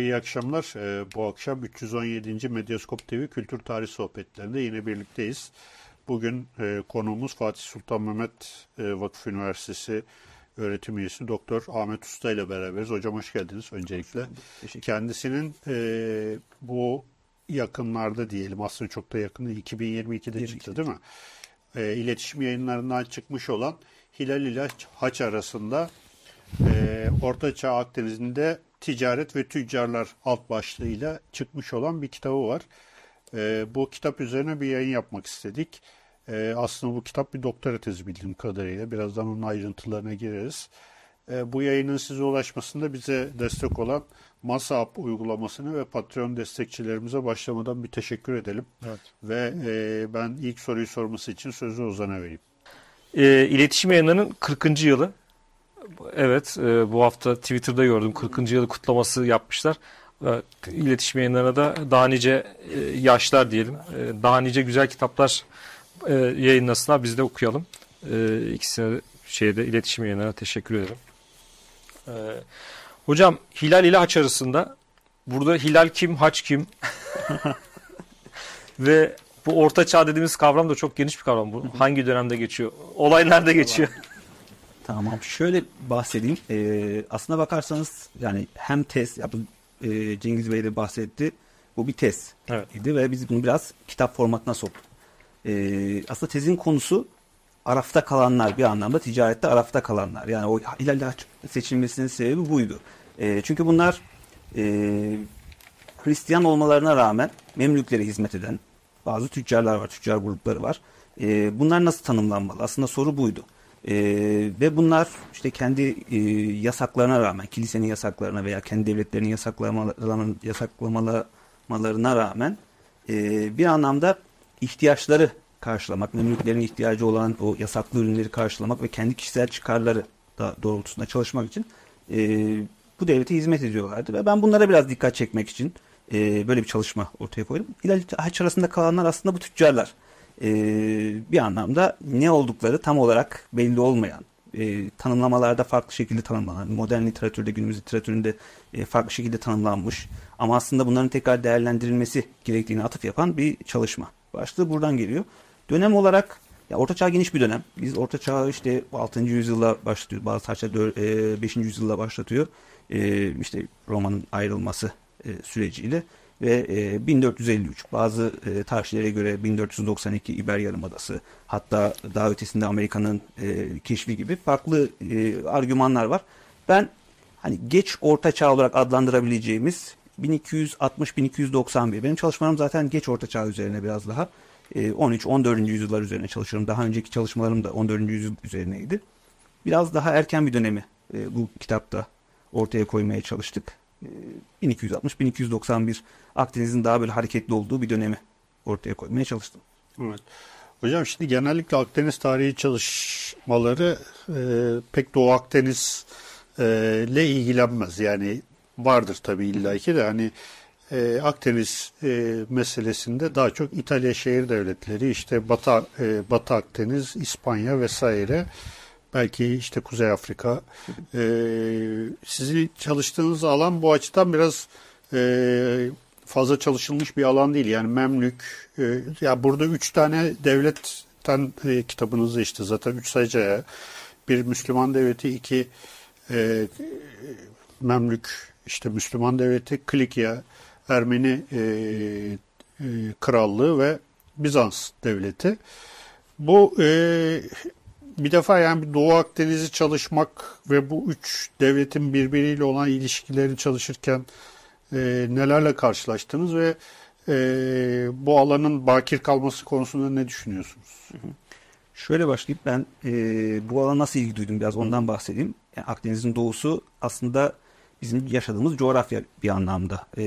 İyi akşamlar. Ee, bu akşam 317. Medyaskop TV Kültür Tarih Sohbetlerinde yine birlikteyiz. Bugün e, konuğumuz Fatih Sultan Mehmet e, Vakıf Üniversitesi öğretim üyesi Doktor Ahmet Usta ile beraberiz. Hocam hoş geldiniz öncelikle. Kendisinin e, bu yakınlarda diyelim aslında çok da yakın 2022'de çıktı değil mi? İletişim yayınlarından çıkmış olan Hilal ile Haç arasında Orta Çağ Akdeniz'inde ticaret ve tüccarlar alt başlığıyla çıkmış olan bir kitabı var. E, bu kitap üzerine bir yayın yapmak istedik. E, aslında bu kitap bir doktora tezi bildiğim kadarıyla. Birazdan onun ayrıntılarına gireriz. E, bu yayının size ulaşmasında bize destek olan Masa uygulamasını ve Patreon destekçilerimize başlamadan bir teşekkür edelim. Evet. Ve e, ben ilk soruyu sorması için sözü Ozan'a vereyim. E, iletişim yayınlarının 40. yılı. Evet e, bu hafta Twitter'da gördüm 40. yılı kutlaması yapmışlar. E, iletişim yayınlarına da daha nice e, yaşlar diyelim. E, daha nice güzel kitaplar e, yayınlasınlar biz de okuyalım. E, ikisine şeyde iletişim yayınlarına teşekkür ederim. E, hocam Hilal ile Haç arasında burada Hilal kim, Haç kim? Ve bu orta çağ dediğimiz kavram da çok geniş bir kavram. Bu hangi dönemde geçiyor? Olay nerede geçiyor? Tamam. Şöyle bahsedeyim. Ee, aslına bakarsanız yani hem test ya, e, Cengiz Bey de bahsetti. Bu bir test evet. idi ve biz bunu biraz kitap formatına soktuk. Ee, aslında tezin konusu arafta kalanlar bir anlamda ticarette arafta kalanlar. Yani o hilal seçilmesinin sebebi buydu. E, çünkü bunlar e, Hristiyan olmalarına rağmen Memlüklere hizmet eden bazı tüccarlar var, tüccar grupları var. E, bunlar nasıl tanımlanmalı? Aslında soru buydu. E, ve bunlar işte kendi e, yasaklarına rağmen, kilisenin yasaklarına veya kendi devletlerinin yasaklamalarına, yasaklamalarına rağmen e, bir anlamda ihtiyaçları karşılamak, Memlüklerin ihtiyacı olan o yasaklı ürünleri karşılamak ve kendi kişisel çıkarları da doğrultusunda çalışmak için e, bu devlete hizmet ediyorlardı. Ve ben bunlara biraz dikkat çekmek için e, böyle bir çalışma ortaya koydum. Hilal Haç arasında kalanlar aslında bu tüccarlar. E, bir anlamda ne oldukları tam olarak belli olmayan, e, tanımlamalarda farklı şekilde tanımlanan, modern literatürde, günümüz literatüründe e, farklı şekilde tanımlanmış ama aslında bunların tekrar değerlendirilmesi gerektiğini atıf yapan bir çalışma. Başlığı buradan geliyor. Dönem olarak ya Orta Çağ geniş bir dönem. Biz Orta Çağ işte 6. yüzyılla başlatıyor. Bazı tarihçiler 5. yüzyılla başlatıyor. E, işte Roma'nın ayrılması e, süreciyle ve e, 1453 bazı e, tarihçilere göre 1492 İber Yarımadası hatta daha ötesinde Amerika'nın e, keşfi gibi farklı e, argümanlar var. Ben hani geç orta çağ olarak adlandırabileceğimiz 1260-1291 benim çalışmalarım zaten geç orta çağ üzerine biraz daha 13-14. E, yüzyıllar üzerine çalışıyorum. Daha önceki çalışmalarım da 14. yüzyıl üzerineydi. Biraz daha erken bir dönemi e, bu kitapta ortaya koymaya çalıştık. 1260-1291 e, Akdeniz'in daha böyle hareketli olduğu bir dönemi ortaya koymaya çalıştım. Evet. Hocam şimdi genellikle Akdeniz tarihi çalışmaları e, pek Doğu Akdeniz e, ile ilgilenmez. Yani vardır tabii illaki de hani e, Akdeniz e, meselesinde daha çok İtalya şehir devletleri işte Batı, e, Batı Akdeniz, İspanya vesaire belki işte Kuzey Afrika. E, sizi çalıştığınız alan bu açıdan biraz e, fazla çalışılmış bir alan değil. Yani Memlük e, ya burada üç tane devletten e, kitabınızda işte zaten üç sayıca bir Müslüman devleti iki e, Memlük işte Müslüman devleti Klikya Ermeni e, e, krallığı ve Bizans devleti. Bu e, bir defa yani Doğu Akdeniz'i çalışmak ve bu üç devletin birbiriyle olan ilişkilerini çalışırken e, nelerle karşılaştınız ve e, bu alanın bakir kalması konusunda ne düşünüyorsunuz? Şöyle başlayıp ben e, bu alana nasıl ilgi duydum? Biraz ondan bahsedeyim. Yani Akdeniz'in doğusu aslında bizim yaşadığımız coğrafya bir anlamda. E,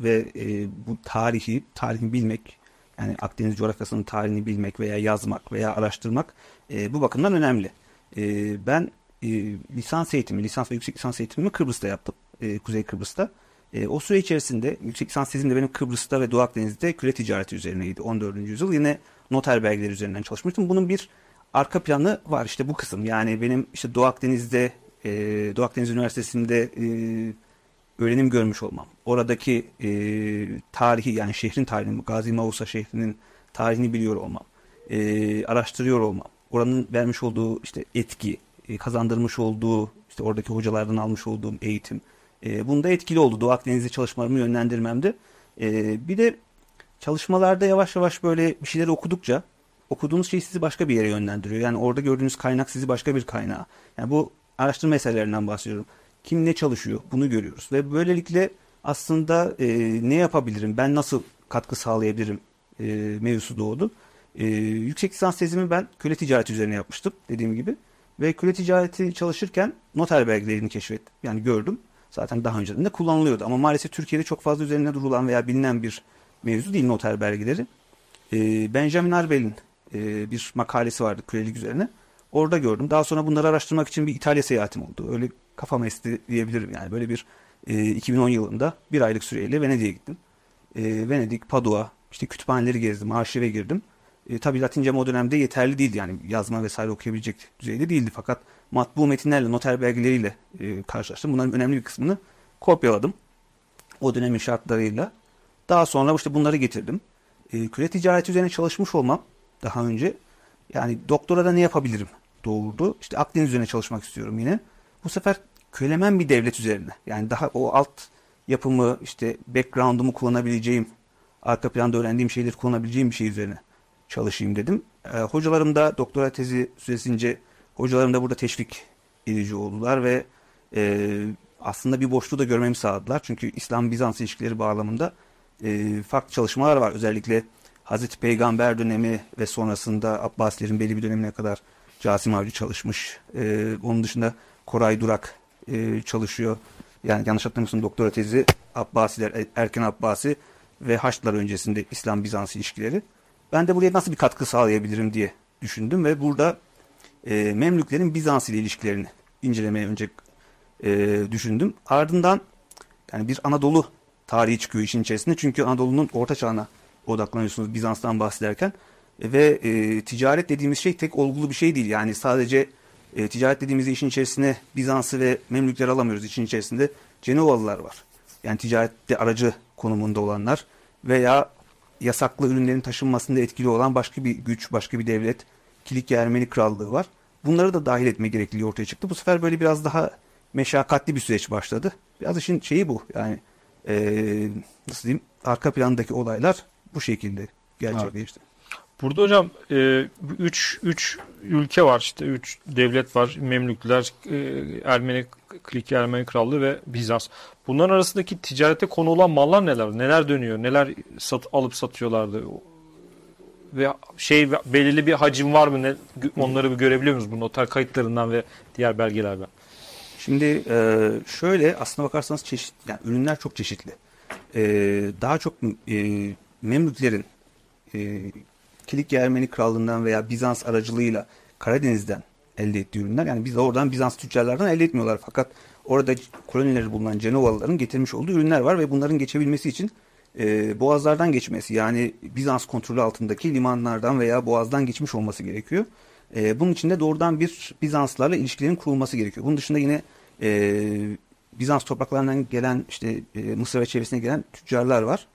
ve e, bu tarihi tarihi bilmek yani Akdeniz coğrafyasının tarihini bilmek veya yazmak veya araştırmak e, bu bakımdan önemli. E, ben e, lisans eğitimi, lisans ve yüksek lisans eğitimimi Kıbrıs'ta yaptım. E, Kuzey Kıbrıs'ta. E, o süre içerisinde yüksek lisans tezim de benim Kıbrıs'ta ve Doğu Akdeniz'de küre ticareti üzerineydi 14. yüzyıl. Yine noter belgeleri üzerinden çalışmıştım. Bunun bir arka planı var işte bu kısım. Yani benim işte Doğu Akdeniz'de e, Doğu Akdeniz Üniversitesi'nde e, öğrenim görmüş olmam, oradaki e, tarihi yani şehrin tarihini, Gazi Mausa şehrinin tarihini biliyor olmam, e, araştırıyor olmam, oranın vermiş olduğu işte etki, e, kazandırmış olduğu işte oradaki hocalardan almış olduğum eğitim, e, bunda etkili oldu Doğu Akdeniz'de çalışmalarımı yönlendirmemde. E, bir de çalışmalarda yavaş yavaş böyle bir şeyleri okudukça okuduğunuz şey sizi başka bir yere yönlendiriyor. Yani orada gördüğünüz kaynak sizi başka bir kaynağa. Yani bu araştırma meselelerinden bahsediyorum. Kim ne çalışıyor bunu görüyoruz. Ve böylelikle aslında e, ne yapabilirim, ben nasıl katkı sağlayabilirim e, mevzusu doğdu. E, yüksek lisans tezimi ben köle ticareti üzerine yapmıştım dediğim gibi. Ve köle ticareti çalışırken noter belgelerini keşfettim. Yani gördüm. Zaten daha önceden de kullanılıyordu. Ama maalesef Türkiye'de çok fazla üzerine durulan veya bilinen bir mevzu değil noter belgeleri. E, Benjamin Arbel'in e, bir makalesi vardı kölelik üzerine. Orada gördüm. Daha sonra bunları araştırmak için bir İtalya seyahatim oldu. Öyle kafam esti diyebilirim yani. Böyle bir e, 2010 yılında bir aylık süreyle Venedik'e gittim. E, Venedik, Padua, işte kütüphaneleri gezdim, arşive girdim. E, tabii Latincem o dönemde yeterli değildi yani yazma vesaire okuyabilecek düzeyde değildi. Fakat matbu metinlerle, noter belgeleriyle e, karşılaştım. Bunların önemli bir kısmını kopyaladım. O dönemin şartlarıyla. Daha sonra işte bunları getirdim. E, küre ticareti üzerine çalışmış olmam daha önce. Yani doktora da ne yapabilirim doğurdu. İşte Akdeniz üzerine çalışmak istiyorum yine. Bu sefer kölemen bir devlet üzerine. Yani daha o alt yapımı işte background'umu kullanabileceğim, arka planda öğrendiğim şeyleri kullanabileceğim bir şey üzerine çalışayım dedim. E, hocalarım da doktora tezi süresince hocalarım da burada teşvik edici oldular ve e, aslında bir boşluğu da görmemi sağladılar. Çünkü İslam-Bizans ilişkileri bağlamında e, farklı çalışmalar var. Özellikle Hazreti Peygamber dönemi ve sonrasında Abbasilerin belli bir dönemine kadar Casim Avcı çalışmış. E, onun dışında Koray Durak e, çalışıyor. Yani yanlış hatırlamıyorsun doktora tezi Abbasiler, Erken Abbasi ve Haçlılar öncesinde İslam-Bizans ilişkileri. Ben de buraya nasıl bir katkı sağlayabilirim diye düşündüm ve burada e, Memlüklerin Bizans ile ilişkilerini incelemeye önce e, düşündüm. Ardından yani bir Anadolu tarihi çıkıyor işin içerisinde. Çünkü Anadolu'nun orta çağına odaklanıyorsunuz Bizans'tan bahsederken. Ve e, ticaret dediğimiz şey tek olgulu bir şey değil. Yani sadece e, ticaret dediğimizde işin içerisine Bizans'ı ve Memlükleri alamıyoruz. İşin içerisinde Cenovalılar var. Yani ticarette aracı konumunda olanlar veya yasaklı ürünlerin taşınmasında etkili olan başka bir güç, başka bir devlet, Kilikya Ermeni Krallığı var. Bunları da dahil etme gerekliliği ortaya çıktı. Bu sefer böyle biraz daha meşakkatli bir süreç başladı. Biraz işin şeyi bu. Yani ee, nasıl diyeyim arka plandaki olaylar bu şekilde gerçekleşti. Evet. Burada hocam 3 e, üç ülke var işte 3 devlet var. Memlükler, e, Ermeni Kilikya Ermeni Krallığı ve Bizans. Bunların arasındaki ticarete konu olan mallar neler? Neler dönüyor? Neler sat, alıp satıyorlardı? Ve şey belirli bir hacim var mı? Ne, onları bir görebiliyor muyuz bu noter kayıtlarından ve diğer belgelerden? Şimdi e, şöyle aslına bakarsanız çeşit, yani ürünler çok çeşitli. E, daha çok e, Memlüklerin e, Kilikya Ermeni Krallığından veya Bizans aracılığıyla Karadeniz'den elde ettiği ürünler. Yani biz oradan Bizans tüccarlardan elde etmiyorlar. Fakat orada kolonileri bulunan Cenovalıların getirmiş olduğu ürünler var ve bunların geçebilmesi için e, boğazlardan geçmesi yani Bizans kontrolü altındaki limanlardan veya boğazdan geçmiş olması gerekiyor. E, bunun için de doğrudan bir Bizanslarla ilişkilerin kurulması gerekiyor. Bunun dışında yine e, Bizans topraklarından gelen işte e, Mısır ve çevresine gelen tüccarlar var.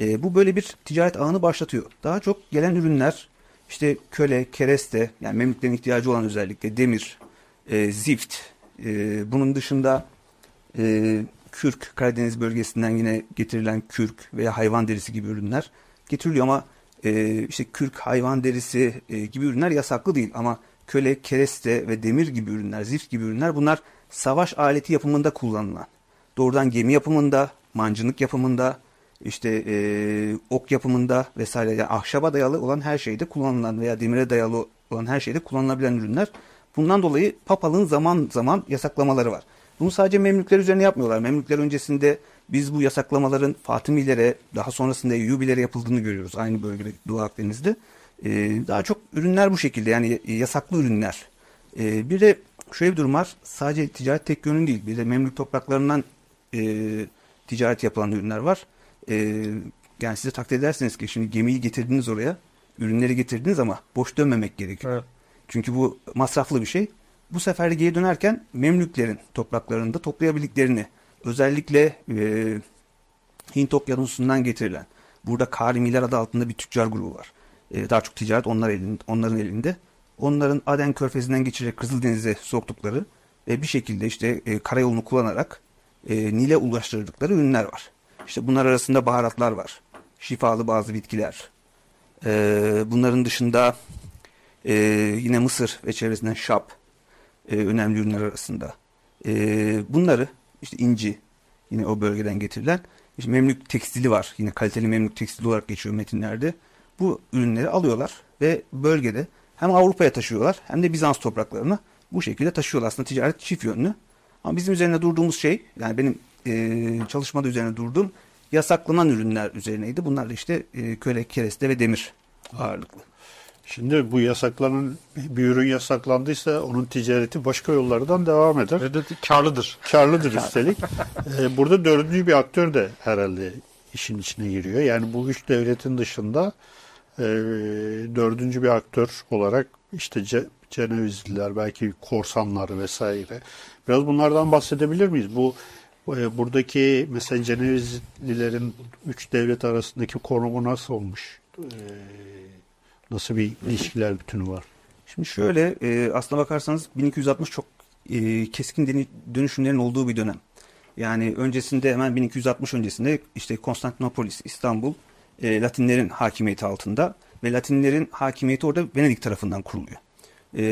E, bu böyle bir ticaret ağını başlatıyor. Daha çok gelen ürünler işte köle, kereste yani Memlüklerin ihtiyacı olan özellikle demir, e, zift, e, bunun dışında e, kürk, Karadeniz bölgesinden yine getirilen kürk veya hayvan derisi gibi ürünler getiriliyor ama e, işte kürk, hayvan derisi e, gibi ürünler yasaklı değil ama köle, kereste ve demir gibi ürünler, zift gibi ürünler bunlar savaş aleti yapımında kullanılan. Doğrudan gemi yapımında, mancınık yapımında, işte e, ok yapımında vesaire yani ahşaba dayalı olan her şeyde kullanılan veya demire dayalı olan her şeyde kullanılabilen ürünler. Bundan dolayı papalığın zaman zaman yasaklamaları var. Bunu sadece Memlükler üzerine yapmıyorlar. Memlükler öncesinde biz bu yasaklamaların Fatımilere daha sonrasında Eyyubilere yapıldığını görüyoruz. Aynı bölgede Doğu Akdeniz'de. Ee, daha çok ürünler bu şekilde yani yasaklı ürünler. Ee, bir de şöyle bir durum var. Sadece ticaret tek yönün değil. Bir de Memlük topraklarından e, ticaret yapılan ürünler var e, yani size takdir edersiniz ki şimdi gemiyi getirdiniz oraya, ürünleri getirdiniz ama boş dönmemek gerekiyor. Evet. Çünkü bu masraflı bir şey. Bu sefer de geri dönerken Memlüklerin topraklarında toplayabildiklerini özellikle e, Hint Okyanusu'ndan getirilen burada Karimiler adı altında bir tüccar grubu var. E, daha çok ticaret onlar elinde, onların elinde. Onların Aden Körfezi'nden geçerek Kızıldeniz'e soktukları ve bir şekilde işte e, karayolunu kullanarak e, Nil'e ulaştırdıkları ürünler var. İşte bunlar arasında baharatlar var. Şifalı bazı bitkiler. E, bunların dışında e, yine Mısır ve çevresinden şap e, önemli ürünler arasında. E, bunları işte inci yine o bölgeden getirilen işte Memlük tekstili var. Yine kaliteli Memlük tekstili olarak geçiyor metinlerde. Bu ürünleri alıyorlar ve bölgede hem Avrupa'ya taşıyorlar hem de Bizans topraklarına bu şekilde taşıyorlar. Aslında ticaret çift yönlü. Ama bizim üzerine durduğumuz şey yani benim e, çalışmada üzerine durduğum yasaklanan ürünler üzerineydi. Bunlar da işte e, köle, kereste ve demir ağırlıklı. Şimdi bu yasaklanan bir ürün yasaklandıysa onun ticareti başka yollardan devam eder. Ve de karlıdır. Karlıdır üstelik. ee, burada dördüncü bir aktör de herhalde işin içine giriyor. Yani bu üç devletin dışında e, dördüncü bir aktör olarak işte Ce Cenevizliler, belki korsanlar vesaire. Biraz bunlardan bahsedebilir miyiz? Bu buradaki mesela Cenevizlilerin üç devlet arasındaki konumu nasıl olmuş? E, nasıl bir ilişkiler bütünü var? Şimdi şöyle e, aslına bakarsanız 1260 çok e, keskin dönüşümlerin olduğu bir dönem. Yani öncesinde hemen 1260 öncesinde işte Konstantinopolis, İstanbul e, Latinlerin hakimiyeti altında ve Latinlerin hakimiyeti orada Venedik tarafından kuruluyor. E,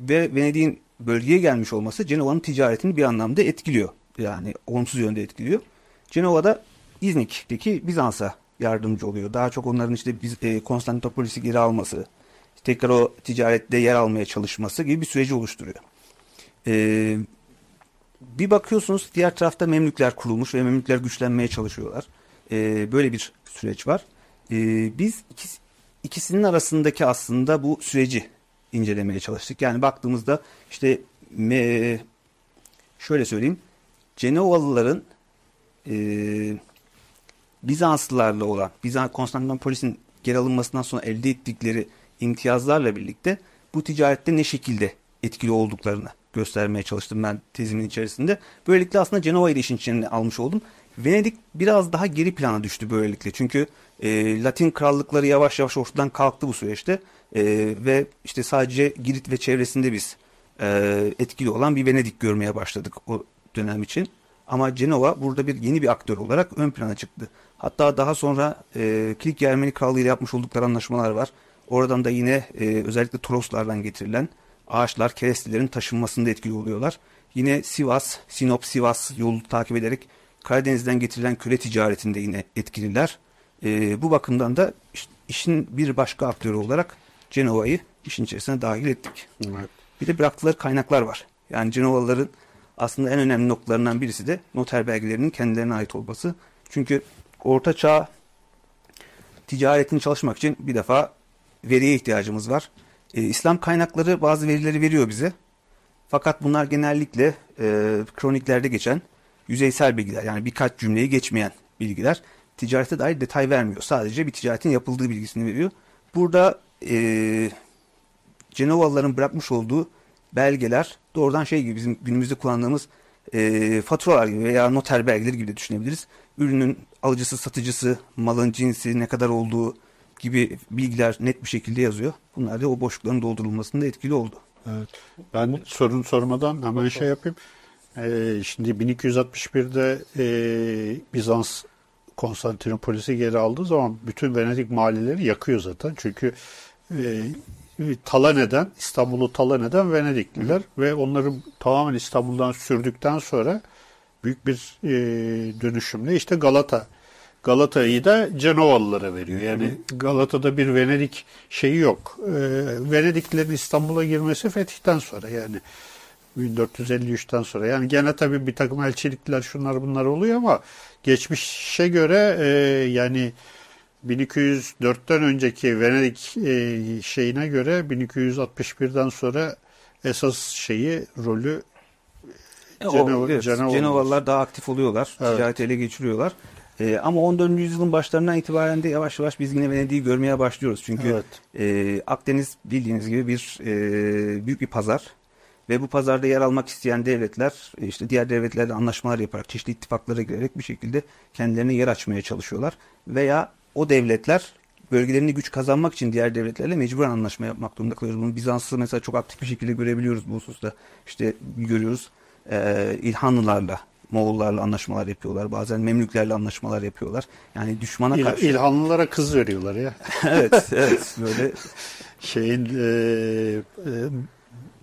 ve Venedik'in bölgeye gelmiş olması Cenova'nın ticaretini bir anlamda etkiliyor. Yani olumsuz yönde etkiliyor. Cenova'da İznik'teki Bizans'a yardımcı oluyor. Daha çok onların işte biz, e, Konstantinopolis'i geri alması, tekrar o ticarette yer almaya çalışması gibi bir süreci oluşturuyor. E, bir bakıyorsunuz diğer tarafta Memlükler kurulmuş ve Memlükler güçlenmeye çalışıyorlar. E, böyle bir süreç var. E, biz ikisi, ikisinin arasındaki aslında bu süreci incelemeye çalıştık. Yani baktığımızda işte me, şöyle söyleyeyim Cenovalıların e, Bizanslılarla olan Bizans Konstantinopolis'in geri alınmasından sonra elde ettikleri imtiyazlarla birlikte bu ticarette ne şekilde etkili olduklarını göstermeye çalıştım ben tezimin içerisinde. Böylelikle aslında Cenova'yı da işin içine almış oldum. Venedik biraz daha geri plana düştü böylelikle. Çünkü e, Latin krallıkları yavaş yavaş ortadan kalktı bu süreçte. E, ve işte sadece Girit ve çevresinde biz e, etkili olan bir Venedik görmeye başladık o dönem için. Ama Cenova burada bir yeni bir aktör olarak ön plana çıktı. Hatta daha sonra e, Kilikya Ermeni Krallığı ile yapmış oldukları anlaşmalar var. Oradan da yine e, özellikle Toroslardan getirilen ağaçlar kerestilerin taşınmasında etkili oluyorlar. Yine Sivas, Sinop, Sivas yolu takip ederek Karadeniz'den getirilen köle ticaretinde yine etkililer. E, bu bakımdan da işin bir başka aktörü olarak Cenova'yı işin içerisine dahil ettik. Evet. Bir de bıraktıkları kaynaklar var. Yani Cenovalıların aslında en önemli noktalarından birisi de noter belgelerinin kendilerine ait olması. Çünkü Orta Çağ ticaretini çalışmak için bir defa veriye ihtiyacımız var. Ee, İslam kaynakları bazı verileri veriyor bize. Fakat bunlar genellikle e, kroniklerde geçen yüzeysel bilgiler. Yani birkaç cümleyi geçmeyen bilgiler. Ticarete dair detay vermiyor. Sadece bir ticaretin yapıldığı bilgisini veriyor. Burada e, Cenovalıların bırakmış olduğu belgeler doğrudan şey gibi bizim günümüzde kullandığımız e, faturalar gibi veya noter belgeleri gibi de düşünebiliriz. Ürünün alıcısı, satıcısı, malın cinsi, ne kadar olduğu gibi bilgiler net bir şekilde yazıyor. Bunlar da o boşlukların doldurulmasında etkili oldu. Evet. Ben sorun sormadan hemen şey yapayım. Ee, şimdi 1261'de e, Bizans Konstantinopolis'i geri aldığı zaman bütün Venedik mahalleleri yakıyor zaten. Çünkü e, talan eden, İstanbul'u talan eden Venedikliler Hı. ve onları tamamen İstanbul'dan sürdükten sonra büyük bir e, dönüşümle işte Galata Galata'yı da Cenovalılara veriyor. Yani Galata'da bir Venedik şeyi yok. E, Venediklilerin İstanbul'a girmesi fetihten sonra yani 1453'ten sonra. Yani gene tabii bir takım elçilikler şunlar bunlar oluyor ama geçmişe göre e, yani 1204'ten önceki Venedik e, şeyine göre 1261'den sonra esas şeyi rolü e, Cenova, evet, Cenovalılar daha aktif oluyorlar. Evet. Ticareti ele geçiriyorlar. E, ama 14. yüzyılın başlarından itibaren de yavaş yavaş biz yine Venedik'i görmeye başlıyoruz. Çünkü evet. e, Akdeniz bildiğiniz gibi bir e, büyük bir pazar. Ve bu pazarda yer almak isteyen devletler e, işte diğer devletlerle anlaşmalar yaparak çeşitli ittifaklara girerek bir şekilde kendilerine yer açmaya çalışıyorlar. Veya o devletler bölgelerini güç kazanmak için diğer devletlerle mecburen anlaşma yapmak durumunda kalıyoruz. Bunu Bizans'ı mesela çok aktif bir şekilde görebiliyoruz bu hususta. İşte görüyoruz e, İlhanlılarla Moğollarla anlaşmalar yapıyorlar. Bazen Memlüklerle anlaşmalar yapıyorlar. Yani düşmana İl, karşı. İlhanlılara kız veriyorlar ya. evet, evet. Böyle şeyin e, e,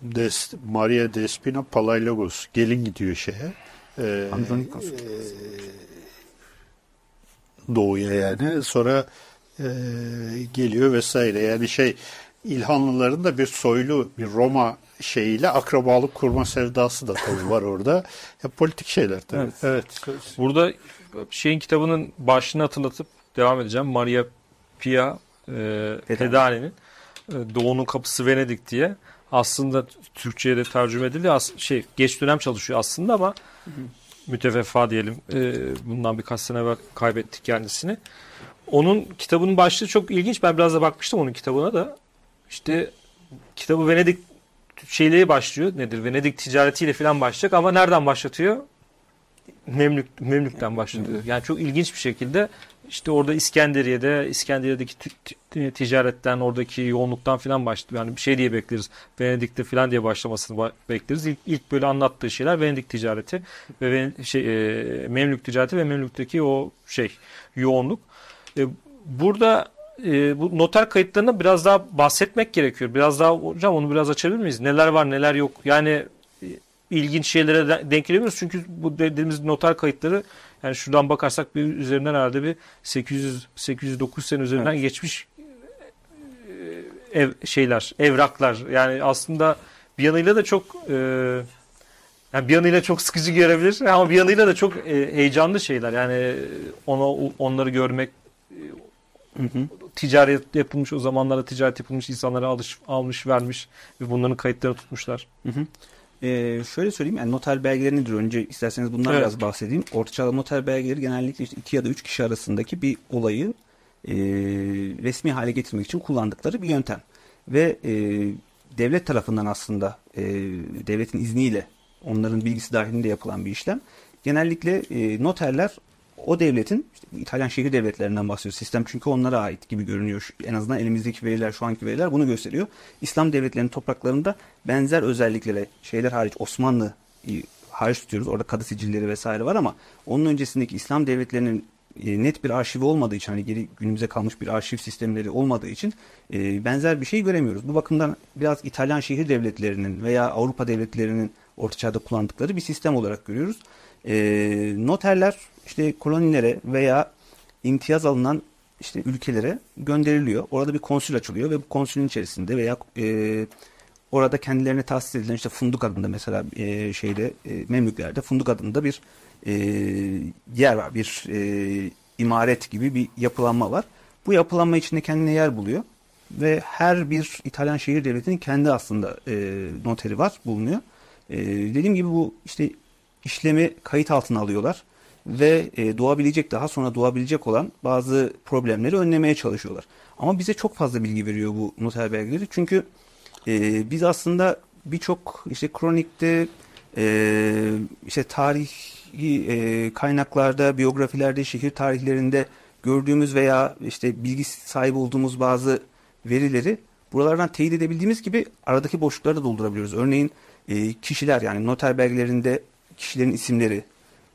Des, Maria Despina Palaiologos gelin gidiyor şeye. E, Andronikos. e, doğuya yani. Sonra e, geliyor vesaire. Yani şey İlhanlıların da bir soylu bir Roma şeyiyle akrabalık kurma sevdası da tabii var orada. Ya politik şeyler tabii. Evet. evet. Burada şeyin kitabının başlığını hatırlatıp devam edeceğim. Maria Pia e, Pedani'nin e, Doğu'nun Kapısı Venedik diye aslında Türkçe'ye de tercüme edildi. As şey geç dönem çalışıyor aslında ama hı hı. Müteveffa diyelim. E, bundan birkaç sene evvel kaybettik kendisini. Onun kitabının başlığı çok ilginç. Ben biraz da bakmıştım onun kitabına da. İşte kitabı Venedik şeyleri başlıyor. Nedir? Venedik ticaretiyle falan başlayacak ama nereden başlatıyor? Memlük, Memlük'ten başlatıyor. Yani çok ilginç bir şekilde işte orada İskenderiye'de İskenderiye'deki ticaretten oradaki yoğunluktan falan başlıyor. Yani bir şey diye bekleriz. Venedik'te falan diye başlamasını bekleriz. İlk, ilk böyle anlattığı şeyler Venedik ticareti ve şey e, Memlük ticareti ve Memlük'teki o şey yoğunluk. E, burada e, bu noter kayıtlarına biraz daha bahsetmek gerekiyor. Biraz daha hocam onu biraz açabilir miyiz? Neler var neler yok? Yani ilginç şeylere de, denk gelebiliyoruz. Çünkü bu dediğimiz noter kayıtları yani şuradan bakarsak bir üzerinden herhalde bir 800 809 sene üzerinden evet. geçmiş e, ev şeyler, evraklar. Yani aslında bir yanıyla da çok e, yani bir yanıyla çok sıkıcı görebilir ama bir yanıyla da çok e, heyecanlı şeyler. Yani onu onları görmek Hı hı. Ticaret yapılmış o zamanlarda ticaret yapılmış insanlara alış, almış vermiş ve bunların kayıtlarını tutmuşlar. Hı hı. Ee, şöyle söyleyeyim yani noter belgeleri nedir? Önce isterseniz bundan evet. biraz bahsedeyim. Ortaçağ noter belgeleri genellikle işte iki ya da üç kişi arasındaki bir olayı e, resmi hale getirmek için kullandıkları bir yöntem. Ve e, devlet tarafından aslında e, devletin izniyle onların bilgisi dahilinde yapılan bir işlem. Genellikle e, noterler o devletin işte İtalyan şehir devletlerinden bahsediyor sistem çünkü onlara ait gibi görünüyor. En azından elimizdeki veriler şu anki veriler bunu gösteriyor. İslam devletlerinin topraklarında benzer özelliklere şeyler hariç Osmanlı hariç tutuyoruz. Orada kadı sicilleri vesaire var ama onun öncesindeki İslam devletlerinin e, net bir arşivi olmadığı için hani geri günümüze kalmış bir arşiv sistemleri olmadığı için e, benzer bir şey göremiyoruz. Bu bakımdan biraz İtalyan şehir devletlerinin veya Avrupa devletlerinin orta çağda kullandıkları bir sistem olarak görüyoruz. E, noterler işte kolonilere veya imtiyaz alınan işte ülkelere gönderiliyor. Orada bir konsül açılıyor ve bu konsülün içerisinde veya e, orada kendilerine tahsis edilen işte Funduk adında mesela e, şeyde e, Memlüklerde Funduk adında bir e, yer var. Bir e, imaret gibi bir yapılanma var. Bu yapılanma içinde kendine yer buluyor ve her bir İtalyan şehir devletinin kendi aslında e, noteri var bulunuyor. E, dediğim gibi bu işte işlemi kayıt altına alıyorlar ve e, doğabilecek daha sonra doğabilecek olan bazı problemleri önlemeye çalışıyorlar. Ama bize çok fazla bilgi veriyor bu noter belgeleri. Çünkü e, biz aslında birçok işte kronikte e, işte tarihi e, kaynaklarda, biyografilerde, şehir tarihlerinde gördüğümüz veya işte bilgi sahibi olduğumuz bazı verileri buralardan teyit edebildiğimiz gibi aradaki boşlukları da doldurabiliyoruz. Örneğin e, kişiler yani noter belgelerinde kişilerin isimleri,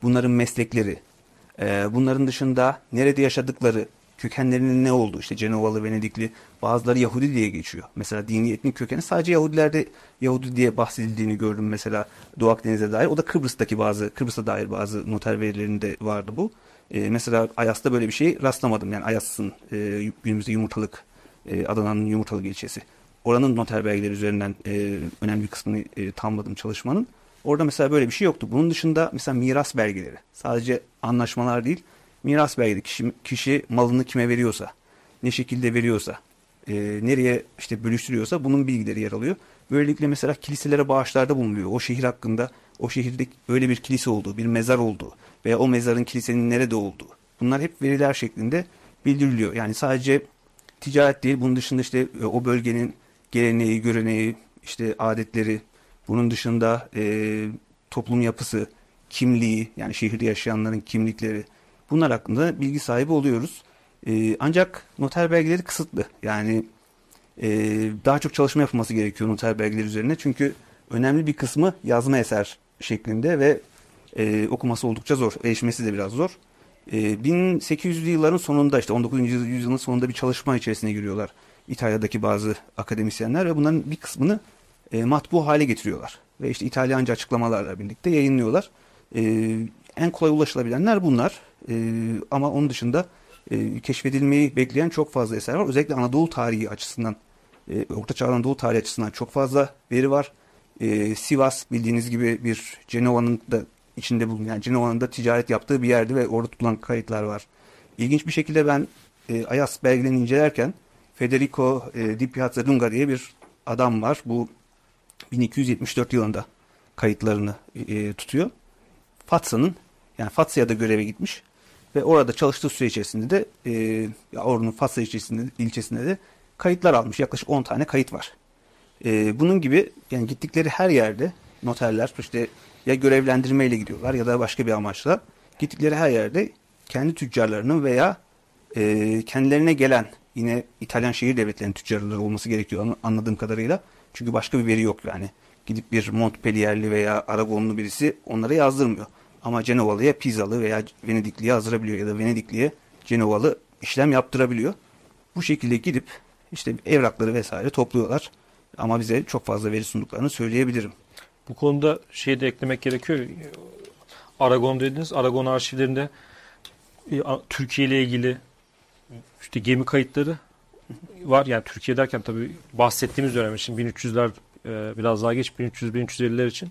bunların meslekleri, e, bunların dışında nerede yaşadıkları, kökenlerinin ne olduğu, işte Cenovalı, Venedikli, bazıları Yahudi diye geçiyor. Mesela dini etnik kökeni sadece Yahudilerde Yahudi diye bahsedildiğini gördüm mesela Doğu Akdeniz'e dair. O da Kıbrıs'taki bazı, Kıbrıs'a dair bazı noter verilerinde vardı bu. E, mesela Ayas'ta böyle bir şey rastlamadım. Yani Ayas'ın e, günümüzde yumurtalık, e, Adana'nın yumurtalık ilçesi. Oranın noter belgeleri üzerinden e, önemli bir kısmını e, tamamladım çalışmanın. Orada mesela böyle bir şey yoktu. Bunun dışında mesela miras belgeleri. Sadece anlaşmalar değil. Miras belgeleri. Kişi, kişi malını kime veriyorsa, ne şekilde veriyorsa, e, nereye işte bölüştürüyorsa bunun bilgileri yer alıyor. Böylelikle mesela kiliselere bağışlarda bulunuyor. O şehir hakkında o şehirde öyle bir kilise olduğu, bir mezar olduğu veya o mezarın kilisenin nerede olduğu. Bunlar hep veriler şeklinde bildiriliyor. Yani sadece ticaret değil bunun dışında işte e, o bölgenin geleneği, göreneği, işte adetleri, Bunun dışında e, toplum yapısı, kimliği yani şehirde yaşayanların kimlikleri bunlar hakkında bilgi sahibi oluyoruz. E, ancak noter belgeleri kısıtlı. Yani e, daha çok çalışma yapılması gerekiyor noter belgeleri üzerine. Çünkü önemli bir kısmı yazma eser şeklinde ve e, okuması oldukça zor. Erişmesi de biraz zor. E, 1800'lü yılların sonunda işte 19. yüzyılın sonunda bir çalışma içerisine giriyorlar. İtalya'daki bazı akademisyenler ve bunların bir kısmını e, matbu hale getiriyorlar. Ve işte İtalyanca açıklamalarla birlikte yayınlıyorlar. E, en kolay ulaşılabilenler bunlar. E, ama onun dışında e, keşfedilmeyi bekleyen çok fazla eser var. Özellikle Anadolu tarihi açısından, e, Orta Çağ Anadolu tarihi açısından çok fazla veri var. E, Sivas bildiğiniz gibi bir Cenova'nın da içinde bulunan, yani Cenova'nın da ticaret yaptığı bir yerdi ve orada tutulan kayıtlar var. İlginç bir şekilde ben e, Ayas belgelerini incelerken Federico e, Di Piazza Lunga diye bir adam var. Bu 1274 yılında kayıtlarını e, tutuyor. Fatsa'nın yani Fatsa'ya da göreve gitmiş ve orada çalıştığı süre içerisinde de e, oranın Fatsa ilçesinde, ilçesinde de kayıtlar almış. Yaklaşık 10 tane kayıt var. E, bunun gibi yani gittikleri her yerde noterler işte ya görevlendirmeyle gidiyorlar ya da başka bir amaçla gittikleri her yerde kendi tüccarlarının veya e, kendilerine gelen yine İtalyan şehir devletlerinin tüccarları olması gerekiyor anladığım kadarıyla. Çünkü başka bir veri yok yani. Gidip bir Montpellier'li veya Aragonlu birisi onlara yazdırmıyor. Ama Cenovalı'ya Pisalı veya Venedikli'ye yazdırabiliyor ya da Venedikli'ye Cenovalı işlem yaptırabiliyor. Bu şekilde gidip işte evrakları vesaire topluyorlar. Ama bize çok fazla veri sunduklarını söyleyebilirim. Bu konuda şey de eklemek gerekiyor. Aragon dediniz. Aragon arşivlerinde e, Türkiye ile ilgili işte gemi kayıtları var. Yani Türkiye derken tabii bahsettiğimiz dönem için 1300'ler e, biraz daha geç 1300-1350'ler için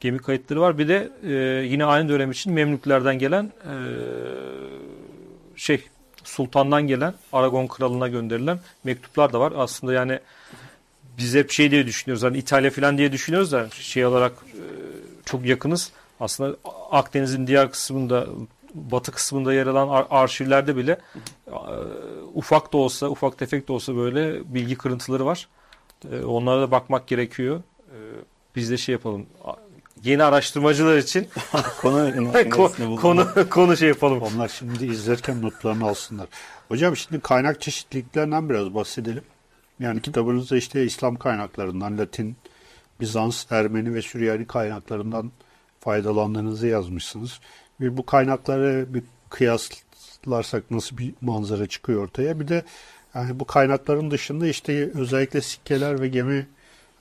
gemi kayıtları var. Bir de e, yine aynı dönem için Memlüklerden gelen e, şey Sultan'dan gelen Aragon kralına gönderilen mektuplar da var. Aslında yani biz hep şey diye düşünüyoruz. Hani İtalya falan diye düşünüyoruz da şey olarak e, çok yakınız. Aslında Akdeniz'in diğer kısmında batı kısmında yer alan ar arşivlerde bile e, ufak da olsa, ufak tefek de olsa böyle bilgi kırıntıları var. E, onlara da bakmak gerekiyor. E, biz de şey yapalım. Yeni araştırmacılar için konu konu konu şey yapalım. Onlar şimdi izlerken notlarını alsınlar. Hocam şimdi kaynak çeşitliliklerinden biraz bahsedelim. Yani kitabınızda işte İslam kaynaklarından, Latin, Bizans, Ermeni ve Süryani kaynaklarından faydalandığınızı yazmışsınız. Ve bu kaynakları bir kıyaslarsak nasıl bir manzara çıkıyor ortaya. Bir de yani bu kaynakların dışında işte özellikle sikkeler ve gemi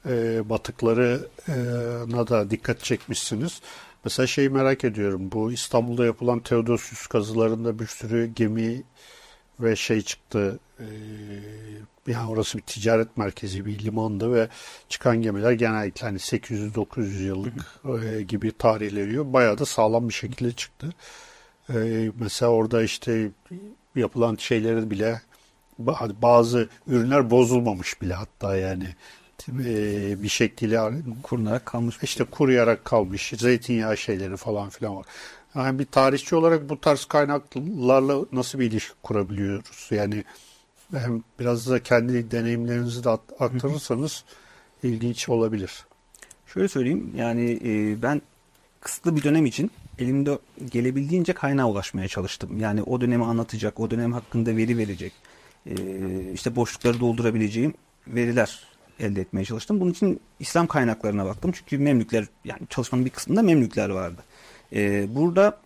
e, batıklarına da dikkat çekmişsiniz. Mesela şeyi merak ediyorum. Bu İstanbul'da yapılan Teodosius kazılarında bir sürü gemi ve şey çıktı. E, yani orası bir ticaret merkezi, bir limandı ve çıkan gemiler genellikle hani 800-900 yıllık e, gibi tarihleri bayağı da sağlam bir şekilde çıktı. E, mesela orada işte yapılan şeyleri bile bazı ürünler bozulmamış bile hatta yani e, bir şekliyle kurunarak kalmış. İşte kuruyarak kalmış. Zeytinyağı şeyleri falan filan var. Yani bir tarihçi olarak bu tarz kaynaklarla nasıl bir ilişki kurabiliyoruz? Yani hem biraz da kendi deneyimlerinizi de aktarırsanız ilginç olabilir. Şöyle söyleyeyim yani e, ben kısıtlı bir dönem için elimde gelebildiğince kaynağa ulaşmaya çalıştım. Yani o dönemi anlatacak, o dönem hakkında veri verecek, e, işte boşlukları doldurabileceğim veriler elde etmeye çalıştım. Bunun için İslam kaynaklarına baktım. Çünkü Memlükler yani çalışmanın bir kısmında Memlükler vardı. E, burada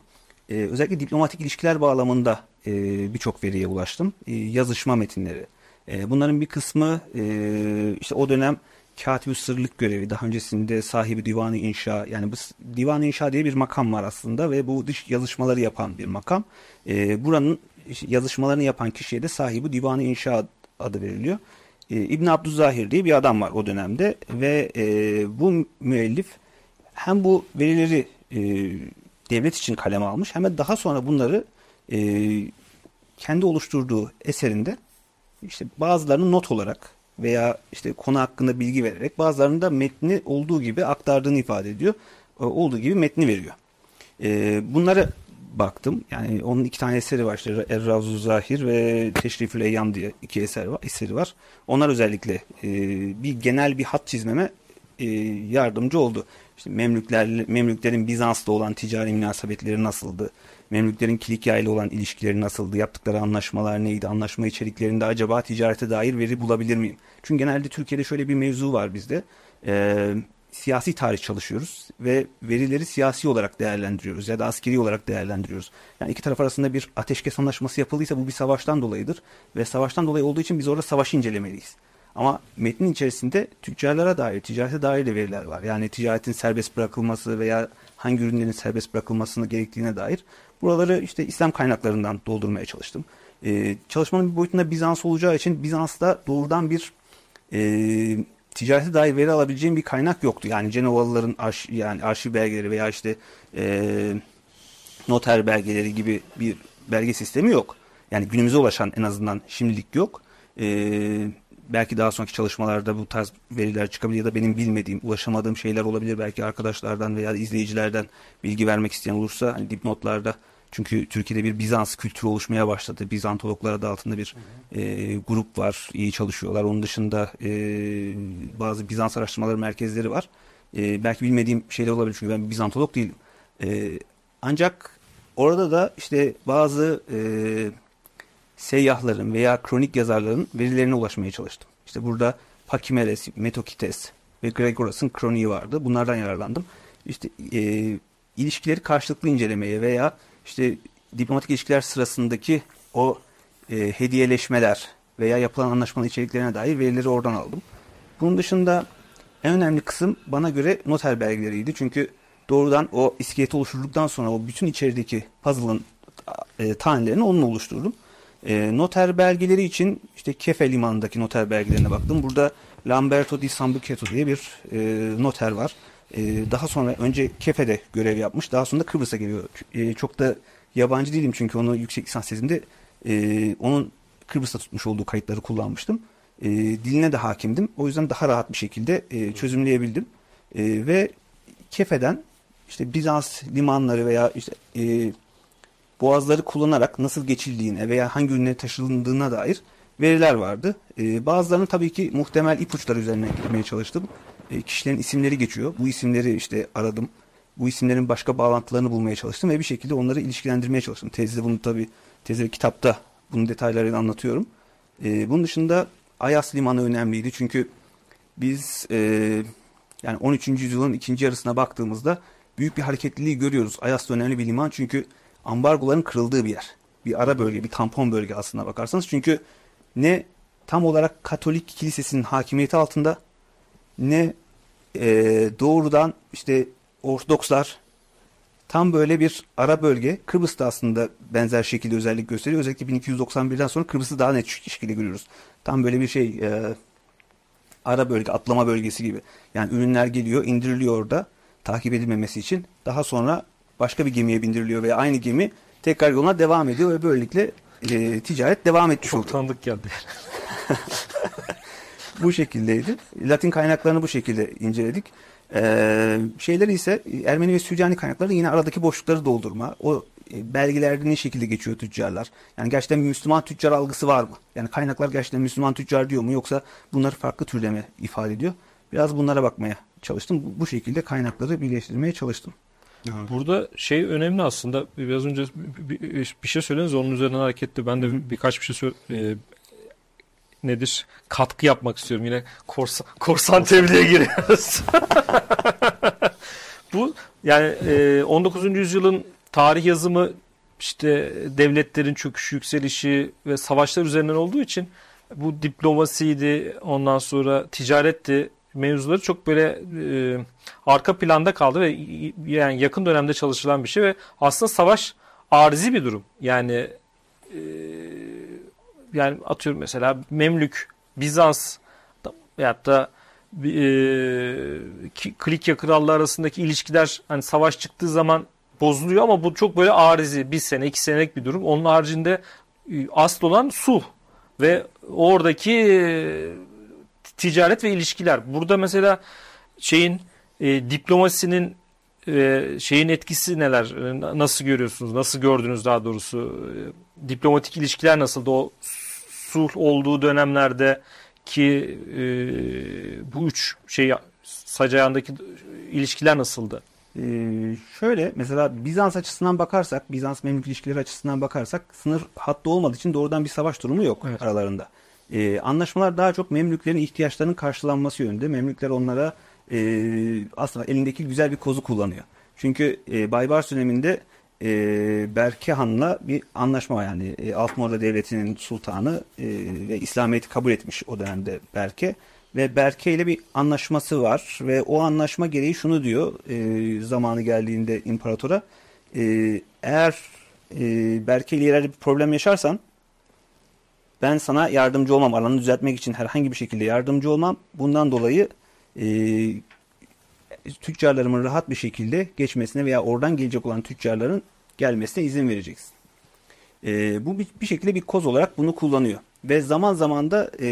e, özellikle diplomatik ilişkiler bağlamında e, birçok veriye ulaştım. E, yazışma metinleri. E, bunların bir kısmı e, işte o dönem katib sırlık görevi. Daha öncesinde sahibi divanı inşa yani bu divanı inşa diye bir makam var aslında ve bu dış yazışmaları yapan bir makam. E, buranın yazışmalarını yapan kişiye de sahibi divanı inşa adı veriliyor. E, İbn Abdülzahir diye bir adam var o dönemde ve e, bu müellif hem bu verileri e, devlet için kaleme almış hem de daha sonra bunları e, kendi oluşturduğu eserinde işte bazılarını not olarak veya işte konu hakkında bilgi vererek bazılarını da metni olduğu gibi aktardığını ifade ediyor. E, olduğu gibi metni veriyor. E, bunları baktım. Yani onun iki tane eseri var. İşte Errazu Zahir ve Teşrifül Eyyam diye iki eser var, eseri var. Onlar özellikle e, bir genel bir hat çizmeme e, yardımcı oldu. İşte Memlükler, Memlüklerin Bizans'ta olan ticari münasebetleri nasıldı? Memlüklerin Kilikya ile olan ilişkileri nasıldı? Yaptıkları anlaşmalar neydi? Anlaşma içeriklerinde acaba ticarete dair veri bulabilir miyim? Çünkü genelde Türkiye'de şöyle bir mevzu var bizde. Ee, siyasi tarih çalışıyoruz ve verileri siyasi olarak değerlendiriyoruz ya da askeri olarak değerlendiriyoruz. Yani iki taraf arasında bir ateşkes anlaşması yapıldıysa bu bir savaştan dolayıdır ve savaştan dolayı olduğu için biz orada savaşı incelemeliyiz. Ama metnin içerisinde tüccarlara dair, ticarete dair de veriler var. Yani ticaretin serbest bırakılması veya hangi ürünlerin serbest bırakılmasını gerektiğine dair. Buraları işte İslam kaynaklarından doldurmaya çalıştım. Ee, çalışmanın bir boyutunda Bizans olacağı için Bizans'ta doğrudan bir e, ticarete dair veri alabileceğim bir kaynak yoktu. Yani Cenovalıların arş, yani arşiv belgeleri veya işte e, noter belgeleri gibi bir belge sistemi yok. Yani günümüze ulaşan en azından şimdilik yok. E, belki daha sonraki çalışmalarda bu tarz veriler çıkabilir ya da benim bilmediğim, ulaşamadığım şeyler olabilir. Belki arkadaşlardan veya izleyicilerden bilgi vermek isteyen olursa hani dipnotlarda çünkü Türkiye'de bir Bizans kültürü oluşmaya başladı. Bizantologlar adı altında bir e, grup var. iyi çalışıyorlar. Onun dışında e, bazı Bizans araştırmaları merkezleri var. E, belki bilmediğim şeyler olabilir çünkü ben bir Bizantolog değilim. E, ancak orada da işte bazı e, seyyahların veya kronik yazarların verilerine ulaşmaya çalıştım. İşte burada Pakimeles, Metokites ve Gregoras'ın kroniği vardı. Bunlardan yararlandım. İşte e, ilişkileri karşılıklı incelemeye veya işte diplomatik ilişkiler sırasındaki o e, hediyeleşmeler veya yapılan anlaşmanın içeriklerine dair verileri oradan aldım. Bunun dışında en önemli kısım bana göre noter belgeleriydi. Çünkü doğrudan o iskeleti oluşturduktan sonra o bütün içerideki puzzle'ın e, tanelerini onunla oluşturdum. E, noter belgeleri için işte Kefe limanındaki noter belgelerine baktım. Burada Lamberto di Sambuceto diye bir e, noter var. E, daha sonra önce Kefe'de görev yapmış. Daha sonra Kıbrıs'a geliyor. E, çok da yabancı değilim çünkü onu yüksek lisans tezimde e, onun Kıbrıs'ta tutmuş olduğu kayıtları kullanmıştım. E, diline de hakimdim. O yüzden daha rahat bir şekilde e, çözümleyebildim. E, ve Kefe'den işte Bizans limanları veya işte e, boğazları kullanarak nasıl geçildiğine veya hangi ürüne taşındığına dair veriler vardı. E, bazılarını tabii ki muhtemel ipuçları üzerine gitmeye çalıştım. E, kişilerin isimleri geçiyor. Bu isimleri işte aradım. Bu isimlerin başka bağlantılarını bulmaya çalıştım ve bir şekilde onları ilişkilendirmeye çalıştım. Tezde bunu tabii tezde kitapta bunun detaylarını anlatıyorum. E, bunun dışında Ayas Limanı önemliydi çünkü biz e, yani 13. yüzyılın ikinci yarısına baktığımızda büyük bir hareketliliği görüyoruz. Ayas da önemli bir liman çünkü ambargoların kırıldığı bir yer. Bir ara bölge, bir tampon bölge aslında bakarsanız. Çünkü ne tam olarak Katolik kilisesinin hakimiyeti altında ne e, doğrudan işte Ortodokslar tam böyle bir ara bölge. Kıbrıs'ta aslında benzer şekilde özellik gösteriyor. Özellikle 1291'den sonra Kıbrıs'ı daha net şekilde görüyoruz. Tam böyle bir şey e, ara bölge, atlama bölgesi gibi. Yani ürünler geliyor, indiriliyor orada takip edilmemesi için. Daha sonra başka bir gemiye bindiriliyor ve aynı gemi tekrar yoluna devam ediyor ve böylelikle e, ticaret devam etmiş Çok tanıdık geldi. bu şekildeydi. Latin kaynaklarını bu şekilde inceledik. Ee, şeyleri ise Ermeni ve Süryani kaynakları yine aradaki boşlukları doldurma. O e, belgelerde ne şekilde geçiyor tüccarlar? Yani gerçekten bir Müslüman tüccar algısı var mı? Yani kaynaklar gerçekten Müslüman tüccar diyor mu yoksa bunları farklı türde mi ifade ediyor? Biraz bunlara bakmaya çalıştım. Bu şekilde kaynakları birleştirmeye çalıştım. Burada şey önemli aslında. Biraz önce bir şey söylediniz onun üzerine hareketli. Ben de birkaç bir şey söyle, e, nedir? Katkı yapmak istiyorum. Yine korsan, korsan tebliğe giriyoruz. Bu yani e, 19. yüzyılın tarih yazımı işte devletlerin çöküşü, yükselişi ve savaşlar üzerinden olduğu için bu diplomasiydi, ondan sonra ticaretti mevzuları çok böyle e, arka planda kaldı ve yani yakın dönemde çalışılan bir şey ve aslında savaş arzi bir durum. Yani e, yani atıyorum mesela Memlük, Bizans veyahut da e, Klikya krallığı arasındaki ilişkiler hani savaş çıktığı zaman bozuluyor ama bu çok böyle arizi bir sene iki senelik bir durum. Onun haricinde e, asıl olan sulh ve oradaki ticaret ve ilişkiler. Burada mesela şeyin e, diplomasinin e, şeyin etkisi neler? E, nasıl görüyorsunuz? Nasıl gördünüz daha doğrusu? E, diplomatik ilişkiler nasıldı? O sulh olduğu dönemlerde ki e, bu üç şey sac ayağındaki ilişkiler nasıldı? Ee, şöyle mesela Bizans açısından bakarsak, Bizans Memlük ilişkileri açısından bakarsak sınır hattı olmadığı için doğrudan bir savaş durumu yok evet. aralarında. Ee, anlaşmalar daha çok Memlüklerin ihtiyaçlarının karşılanması yönünde. Memlükler onlara e, aslında elindeki güzel bir kozu kullanıyor. Çünkü e, Baybars döneminde e, Berke Han'la bir anlaşma var. Yani e, Altınorda Devleti'nin sultanı e, ve İslamiyet'i kabul etmiş o dönemde Berke ve Berke ile bir anlaşması var ve o anlaşma gereği şunu diyor e, zamanı geldiğinde imparatora e, eğer e, Berke ile bir problem yaşarsan ben sana yardımcı olmam alanı düzeltmek için herhangi bir şekilde yardımcı olmam bundan dolayı e, tüccarlarımın rahat bir şekilde geçmesine veya oradan gelecek olan tüccarların gelmesine izin vereceksin. E, bu bir, bir şekilde bir koz olarak bunu kullanıyor. Ve zaman zaman da e,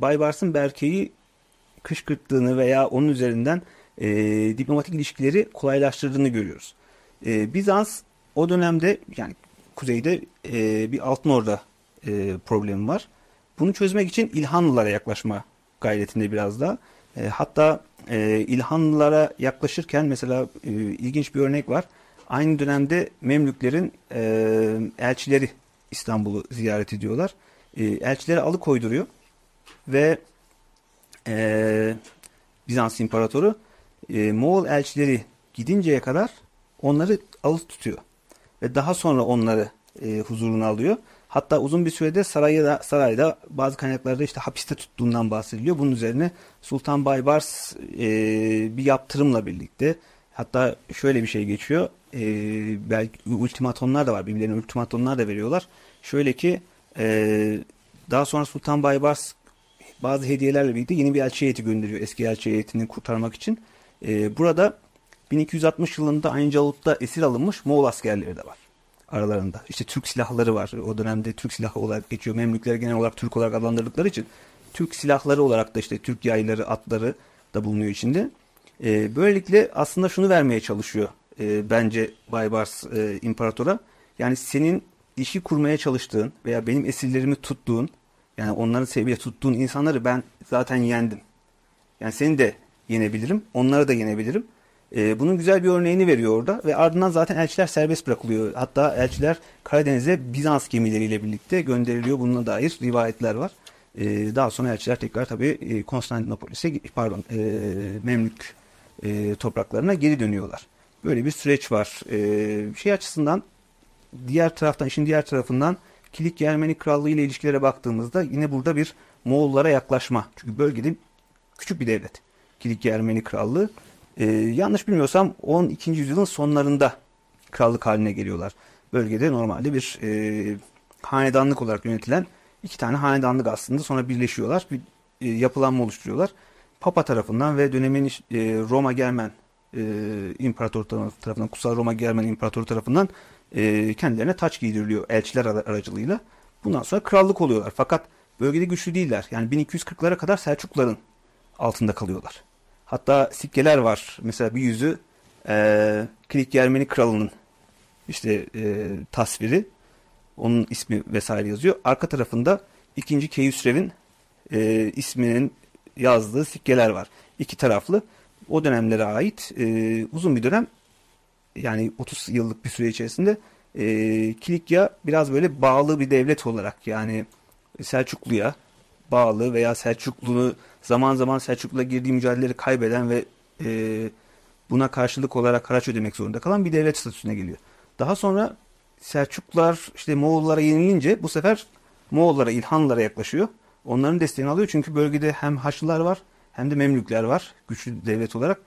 Baybars'ın Berke'yi kışkırttığını veya onun üzerinden e, diplomatik ilişkileri kolaylaştırdığını görüyoruz. E, Bizans o dönemde yani kuzeyde e, bir altın orada e, problemi var. Bunu çözmek için İlhanlılara yaklaşma gayretinde biraz da. E, hatta e, İlhanlılara yaklaşırken mesela e, ilginç bir örnek var. Aynı dönemde Memlüklerin e, elçileri İstanbul'u ziyaret ediyorlar. E, elçileri alıkoyduruyor ve e, Bizans İmparatoru e, Moğol elçileri gidinceye kadar onları alıp tutuyor. Ve daha sonra onları e, huzuruna alıyor. Hatta uzun bir sürede sarayda, sarayda bazı kaynaklarda işte hapiste tuttuğundan bahsediliyor. Bunun üzerine Sultan Baybars e, bir yaptırımla birlikte hatta şöyle bir şey geçiyor. E, belki ultimatomlar da var. Birbirlerine ultimatomlar da veriyorlar. Şöyle ki e, daha sonra Sultan Baybars bazı hediyelerle birlikte yeni bir elçi heyeti gönderiyor eski elçi heyetini kurtarmak için. E, burada 1260 yılında Ayncalık'ta esir alınmış Moğol askerleri de var aralarında. İşte Türk silahları var. O dönemde Türk silahı olarak geçiyor. Memlükler genel olarak Türk olarak adlandırdıkları için Türk silahları olarak da işte Türk yayları, atları da bulunuyor içinde. E, böylelikle aslında şunu vermeye çalışıyor e, bence Baybars e, imparatora. Yani senin işi kurmaya çalıştığın veya benim esirlerimi tuttuğun yani onları seviye tuttuğun insanları ben zaten yendim. Yani seni de yenebilirim, onları da yenebilirim. Ee, bunun güzel bir örneğini veriyor orada ve ardından zaten elçiler serbest bırakılıyor. Hatta elçiler Karadeniz'e Bizans gemileriyle birlikte gönderiliyor. Bununla dair rivayetler var. Ee, daha sonra elçiler tekrar tabii e, Konstantinopolis'e pardon e, Memlük e, topraklarına geri dönüyorlar. Böyle bir süreç var. E, şey açısından diğer taraftan işin diğer tarafından Kilikya Ermeni Krallığı ile ilişkilere baktığımızda yine burada bir Moğollara yaklaşma. Çünkü bölgede küçük bir devlet. Kilikya Ermeni Krallığı. Ee, yanlış bilmiyorsam 12. yüzyılın sonlarında krallık haline geliyorlar. Bölgede normalde bir e, hanedanlık olarak yönetilen iki tane hanedanlık aslında sonra birleşiyorlar. Bir e, yapılanma oluşturuyorlar. Papa tarafından ve dönemin e, Roma Germen e, İmparator tarafından, Kutsal Roma Germen İmparatoru tarafından e, kendilerine taç giydiriliyor elçiler aracılığıyla. Bundan sonra krallık oluyorlar. Fakat bölgede güçlü değiller. Yani 1240'lara kadar Selçukluların altında kalıyorlar. Hatta sikkeler var. Mesela bir yüzü e, Kilik Yermeni Kralı'nın işte e, tasviri. Onun ismi vesaire yazıyor. Arka tarafında ikinci Keyhüsrev'in e, isminin yazdığı sikkeler var. İki taraflı. O dönemlere ait e, uzun bir dönem yani 30 yıllık bir süre içerisinde e, Kilikya biraz böyle bağlı bir devlet olarak yani Selçuklu'ya bağlı veya Selçuklu'nu zaman zaman Selçuklu'la girdiği mücadeleleri kaybeden ve e, buna karşılık olarak haraç ödemek zorunda kalan bir devlet statüsüne geliyor. Daha sonra Selçuklular işte Moğollara yenilince bu sefer Moğollara, İlhanlılara yaklaşıyor. Onların desteğini alıyor çünkü bölgede hem Haçlılar var hem de Memlükler var güçlü devlet olarak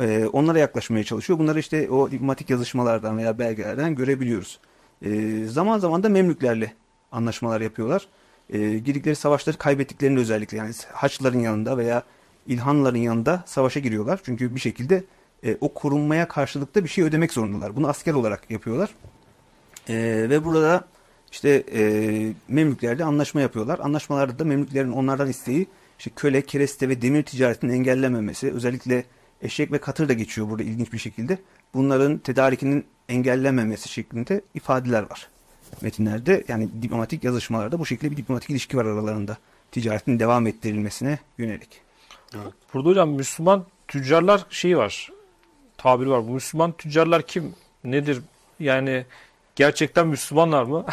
e, onlara yaklaşmaya çalışıyor. Bunları işte o diplomatik yazışmalardan veya belgelerden görebiliyoruz. E, zaman zaman da Memlüklerle anlaşmalar yapıyorlar. E, girdikleri savaşları kaybettiklerini özellikle yani Haçlıların yanında veya İlhanların yanında savaşa giriyorlar. Çünkü bir şekilde e, o korunmaya karşılıkta bir şey ödemek zorundalar. Bunu asker olarak yapıyorlar. E, ve burada işte e, Memlüklerle anlaşma yapıyorlar. Anlaşmalarda da Memlüklerin onlardan isteği işte köle, kereste ve demir ticaretinin engellenmemesi, özellikle eşek ve katır da geçiyor burada ilginç bir şekilde. Bunların tedarikinin engellenmemesi şeklinde ifadeler var metinlerde. Yani diplomatik yazışmalarda bu şekilde bir diplomatik ilişki var aralarında. Ticaretin devam ettirilmesine yönelik. Evet. Burada hocam Müslüman tüccarlar şeyi var. Tabiri var. Bu Müslüman tüccarlar kim? Nedir? Yani gerçekten Müslümanlar mı?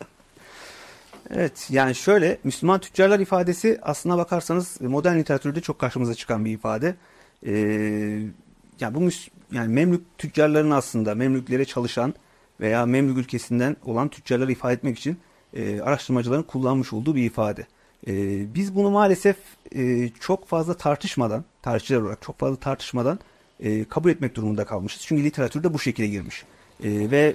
evet yani şöyle Müslüman tüccarlar ifadesi aslına bakarsanız modern literatürde çok karşımıza çıkan bir ifade. Ee, yani bu yani Memlük tüccarların aslında Memlüklere çalışan veya Memlük ülkesinden olan tüccarları ifade etmek için e, araştırmacıların kullanmış olduğu bir ifade. E, biz bunu maalesef e, çok fazla tartışmadan, tarihçiler olarak çok fazla tartışmadan e, kabul etmek durumunda kalmışız. Çünkü literatürde bu şekilde girmiş. E, ve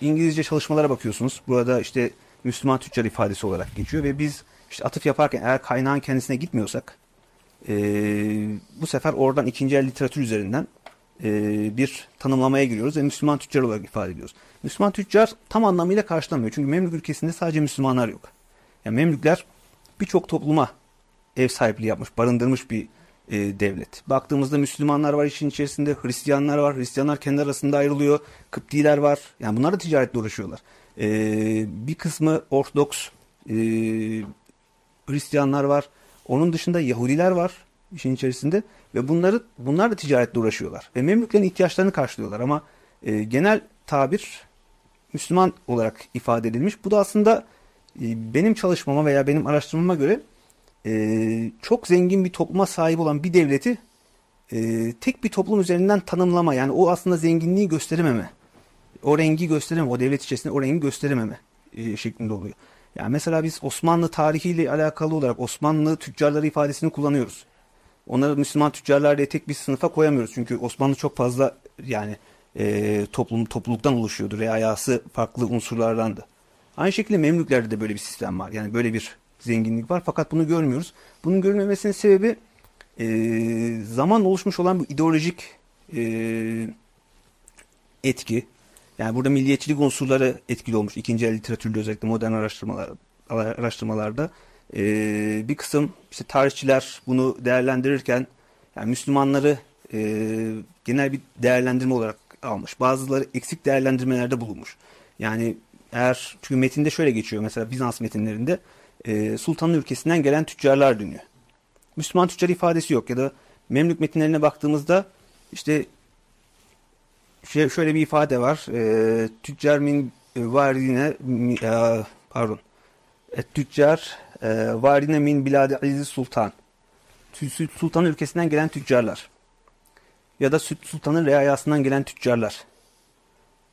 İngilizce çalışmalara bakıyorsunuz. Burada işte Müslüman tüccar ifadesi olarak geçiyor ve biz işte atıf yaparken eğer kaynağın kendisine gitmiyorsak e, bu sefer oradan ikinci el literatür üzerinden e, bir tanımlamaya giriyoruz ve Müslüman tüccar olarak ifade ediyoruz. Müslüman tüccar tam anlamıyla karşılamıyor. Çünkü Memlük ülkesinde sadece Müslümanlar yok. Yani Memlükler birçok topluma ev sahipliği yapmış, barındırmış bir e, devlet. Baktığımızda Müslümanlar var işin içerisinde, Hristiyanlar var. Hristiyanlar kendi arasında ayrılıyor. Kıptiler var. Yani bunlar da ticaretle uğraşıyorlar. E, bir kısmı Ortodoks e, Hristiyanlar var. Onun dışında Yahudiler var işin içerisinde ve bunları bunlar da ticaretle uğraşıyorlar ve Memlüklerin ihtiyaçlarını karşılıyorlar ama e, genel tabir Müslüman olarak ifade edilmiş. Bu da aslında e, benim çalışmama veya benim araştırmama göre e, çok zengin bir topluma sahip olan bir devleti e, tek bir toplum üzerinden tanımlama yani o aslında zenginliği gösterememe o rengi gösterememe o devlet içerisinde o rengi gösterememe e, şeklinde oluyor. Yani mesela biz Osmanlı tarihiyle alakalı olarak Osmanlı tüccarları ifadesini kullanıyoruz. Onları Müslüman tüccarlar diye tek bir sınıfa koyamıyoruz. Çünkü Osmanlı çok fazla yani e, toplum topluluktan oluşuyordu. Reayası farklı unsurlardandı. Aynı şekilde Memlüklerde de böyle bir sistem var. Yani böyle bir zenginlik var fakat bunu görmüyoruz. Bunun görülmemesinin sebebi e, zaman oluşmuş olan bu ideolojik e, etki. Yani burada milliyetçilik unsurları etkili olmuş. İkinci el literatürde özellikle modern araştırmalar, araştırmalarda. E, bir kısım işte tarihçiler bunu değerlendirirken yani Müslümanları e, genel bir değerlendirme olarak almış. Bazıları eksik değerlendirmelerde bulunmuş. Yani eğer çünkü metinde şöyle geçiyor mesela Bizans metinlerinde e, sultanın ülkesinden gelen tüccarlar dönüyor. Müslüman tüccar ifadesi yok ya da Memlük metinlerine baktığımızda işte şey, şöyle bir ifade var. E, tüccar min varine e, pardon. E, tüccar e, varine min biladi aziz sultan. Sultan ülkesinden gelen tüccarlar. Ya da sultanın reayasından gelen tüccarlar.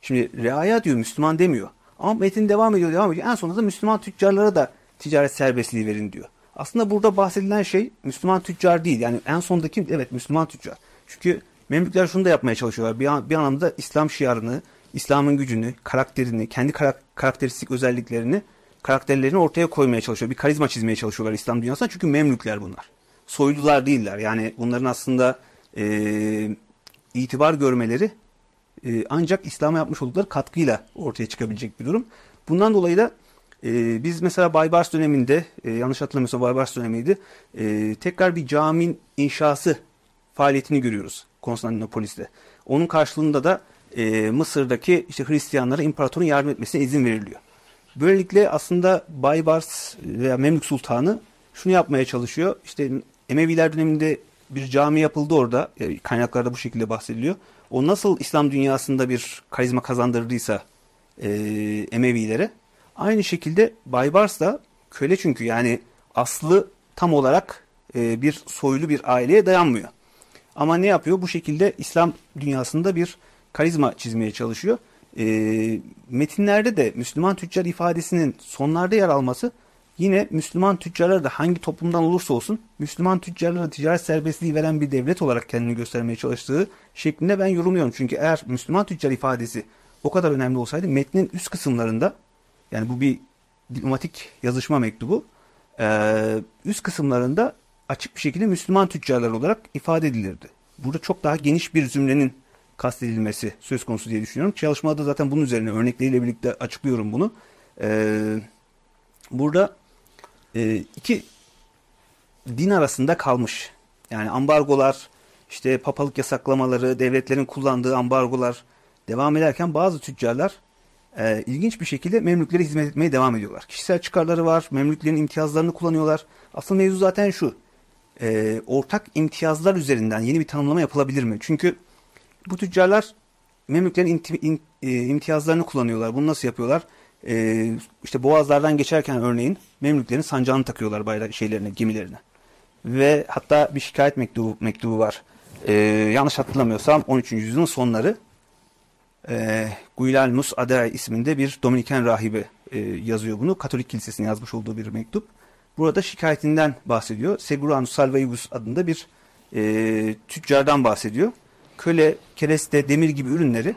Şimdi reaya diyor Müslüman demiyor. Ama metin devam ediyor devam ediyor. En sonunda da Müslüman tüccarlara da ticaret serbestliği verin diyor. Aslında burada bahsedilen şey Müslüman tüccar değil. Yani en sondaki evet Müslüman tüccar. Çünkü Memlükler şunu da yapmaya çalışıyorlar. Bir, an, bir anlamda İslam şiarını, İslam'ın gücünü, karakterini, kendi karak karakteristik özelliklerini, karakterlerini ortaya koymaya çalışıyor. Bir karizma çizmeye çalışıyorlar İslam dünyasına. Çünkü Memlükler bunlar. Soylular değiller. Yani bunların aslında e, itibar görmeleri e, ancak İslam'a yapmış oldukları katkıyla ortaya çıkabilecek bir durum. Bundan dolayı da e, biz mesela Baybars döneminde, e, yanlış hatırlamıyorsam Baybars dönemiydi, e, tekrar bir caminin inşası faaliyetini görüyoruz Konstantinopolis'te. Onun karşılığında da e, Mısır'daki işte Hristiyanlara imparatorun yardım etmesine izin veriliyor. Böylelikle aslında Baybars veya Memlük Sultanı şunu yapmaya çalışıyor. İşte Emeviler döneminde bir cami yapıldı orada. Kaynaklarda bu şekilde bahsediliyor. O nasıl İslam dünyasında bir karizma kazandırdıysa e, Emevilere aynı şekilde Baybars da köle çünkü yani aslı tam olarak e, bir soylu bir aileye dayanmıyor. Ama ne yapıyor? Bu şekilde İslam dünyasında bir karizma çizmeye çalışıyor. E, metinlerde de Müslüman tüccar ifadesinin sonlarda yer alması Yine Müslüman tüccarlar da hangi toplumdan olursa olsun Müslüman tüccarlara ticaret serbestliği veren bir devlet olarak kendini göstermeye çalıştığı şeklinde ben yorumluyorum. Çünkü eğer Müslüman tüccar ifadesi o kadar önemli olsaydı metnin üst kısımlarında yani bu bir diplomatik yazışma mektubu üst kısımlarında açık bir şekilde Müslüman tüccarlar olarak ifade edilirdi. Burada çok daha geniş bir zümrenin kastedilmesi söz konusu diye düşünüyorum. Çalışmada zaten bunun üzerine örnekleriyle birlikte açıklıyorum bunu. Burada e, iki din arasında kalmış. Yani ambargolar, işte papalık yasaklamaları, devletlerin kullandığı ambargolar devam ederken bazı tüccarlar e, ilginç bir şekilde Memlüklere hizmet etmeye devam ediyorlar. Kişisel çıkarları var, Memlüklerin imtiyazlarını kullanıyorlar. Asıl mevzu zaten şu. e, ortak imtiyazlar üzerinden yeni bir tanımlama yapılabilir mi? Çünkü bu tüccarlar Memlüklerin e, imtiyazlarını kullanıyorlar. Bunu nasıl yapıyorlar? E, işte boğazlardan geçerken örneğin Memlüklerin sancağını takıyorlar bayrak şeylerine, gemilerine. Ve hatta bir şikayet mektubu, mektubu var. E, yanlış hatırlamıyorsam 13. yüzyılın sonları e, Guilelmus Adai isminde bir Dominiken rahibi e, yazıyor bunu. Katolik Kilisesi'nin yazmış olduğu bir mektup. Burada şikayetinden bahsediyor. Seguranus Salvaibus adında bir e, tüccardan bahsediyor. Köle, kereste, demir gibi ürünleri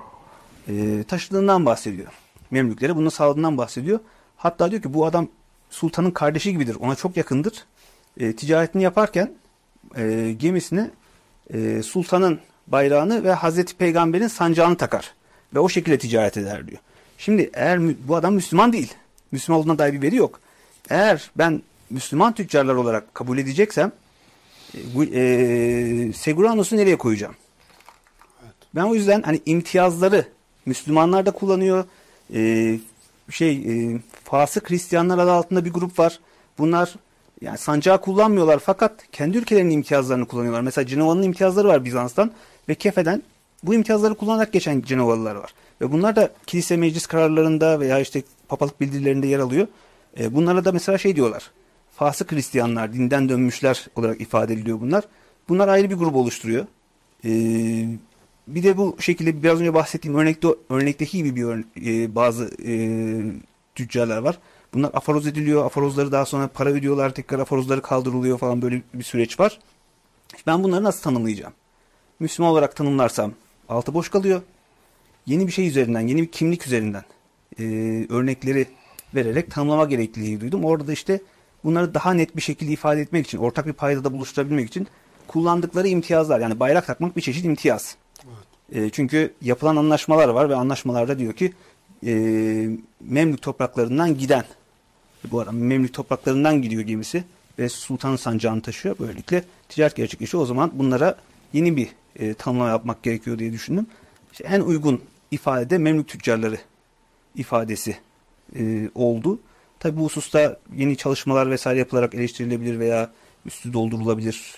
e, taşıdığından bahsediyor. Memlüklere bunu sağladığından bahsediyor. Hatta diyor ki bu adam sultanın kardeşi gibidir. Ona çok yakındır. E, ticaretini yaparken e, gemisine e, sultanın bayrağını ve Hazreti Peygamber'in sancağını takar. Ve o şekilde ticaret eder diyor. Şimdi eğer bu adam Müslüman değil. Müslüman olduğuna dair bir veri yok. Eğer ben Müslüman tüccarlar olarak kabul edeceksem e, e, Seguranos'u nereye koyacağım? Ben o yüzden hani imtiyazları Müslümanlar da kullanıyor. E, şey e, fasık Hristiyanlar adı altında bir grup var. Bunlar yani sancağı kullanmıyorlar fakat kendi ülkelerinin imtiyazlarını kullanıyorlar. Mesela Cenova'nın imtiyazları var Bizans'tan ve Kefe'den bu imtiyazları kullanarak geçen Cenovalılar var. Ve bunlar da kilise meclis kararlarında veya işte papalık bildirilerinde yer alıyor. E, bunlara da mesela şey diyorlar. Fasık Hristiyanlar, dinden dönmüşler olarak ifade ediliyor bunlar. Bunlar ayrı bir grup oluşturuyor. E, bir de bu şekilde biraz önce bahsettiğim örnekte örnekteki gibi bir ör, e, bazı e, tüccarlar var. Bunlar afaroz ediliyor. Afarozları daha sonra para ödüyorlar. Tekrar afarozları kaldırılıyor falan böyle bir süreç var. Ben bunları nasıl tanımlayacağım? Müslüman olarak tanımlarsam altı boş kalıyor. Yeni bir şey üzerinden, yeni bir kimlik üzerinden e, örnekleri vererek tanımlama gerekliliği duydum. Orada da işte bunları daha net bir şekilde ifade etmek için, ortak bir paydada buluşturabilmek için kullandıkları imtiyazlar. Yani bayrak takmak bir çeşit imtiyaz. E, çünkü yapılan anlaşmalar var ve anlaşmalarda diyor ki e, Memlük topraklarından giden, bu arada Memlük topraklarından gidiyor gemisi ve Sultan Sancağı'nı taşıyor. Böylelikle ticaret gerçekleşiyor. O zaman bunlara yeni bir e, tanımlama yapmak gerekiyor diye düşündüm. İşte en uygun ifade Memlük tüccarları ifadesi e, oldu. Tabi bu hususta yeni çalışmalar vesaire yapılarak eleştirilebilir veya üstü doldurulabilir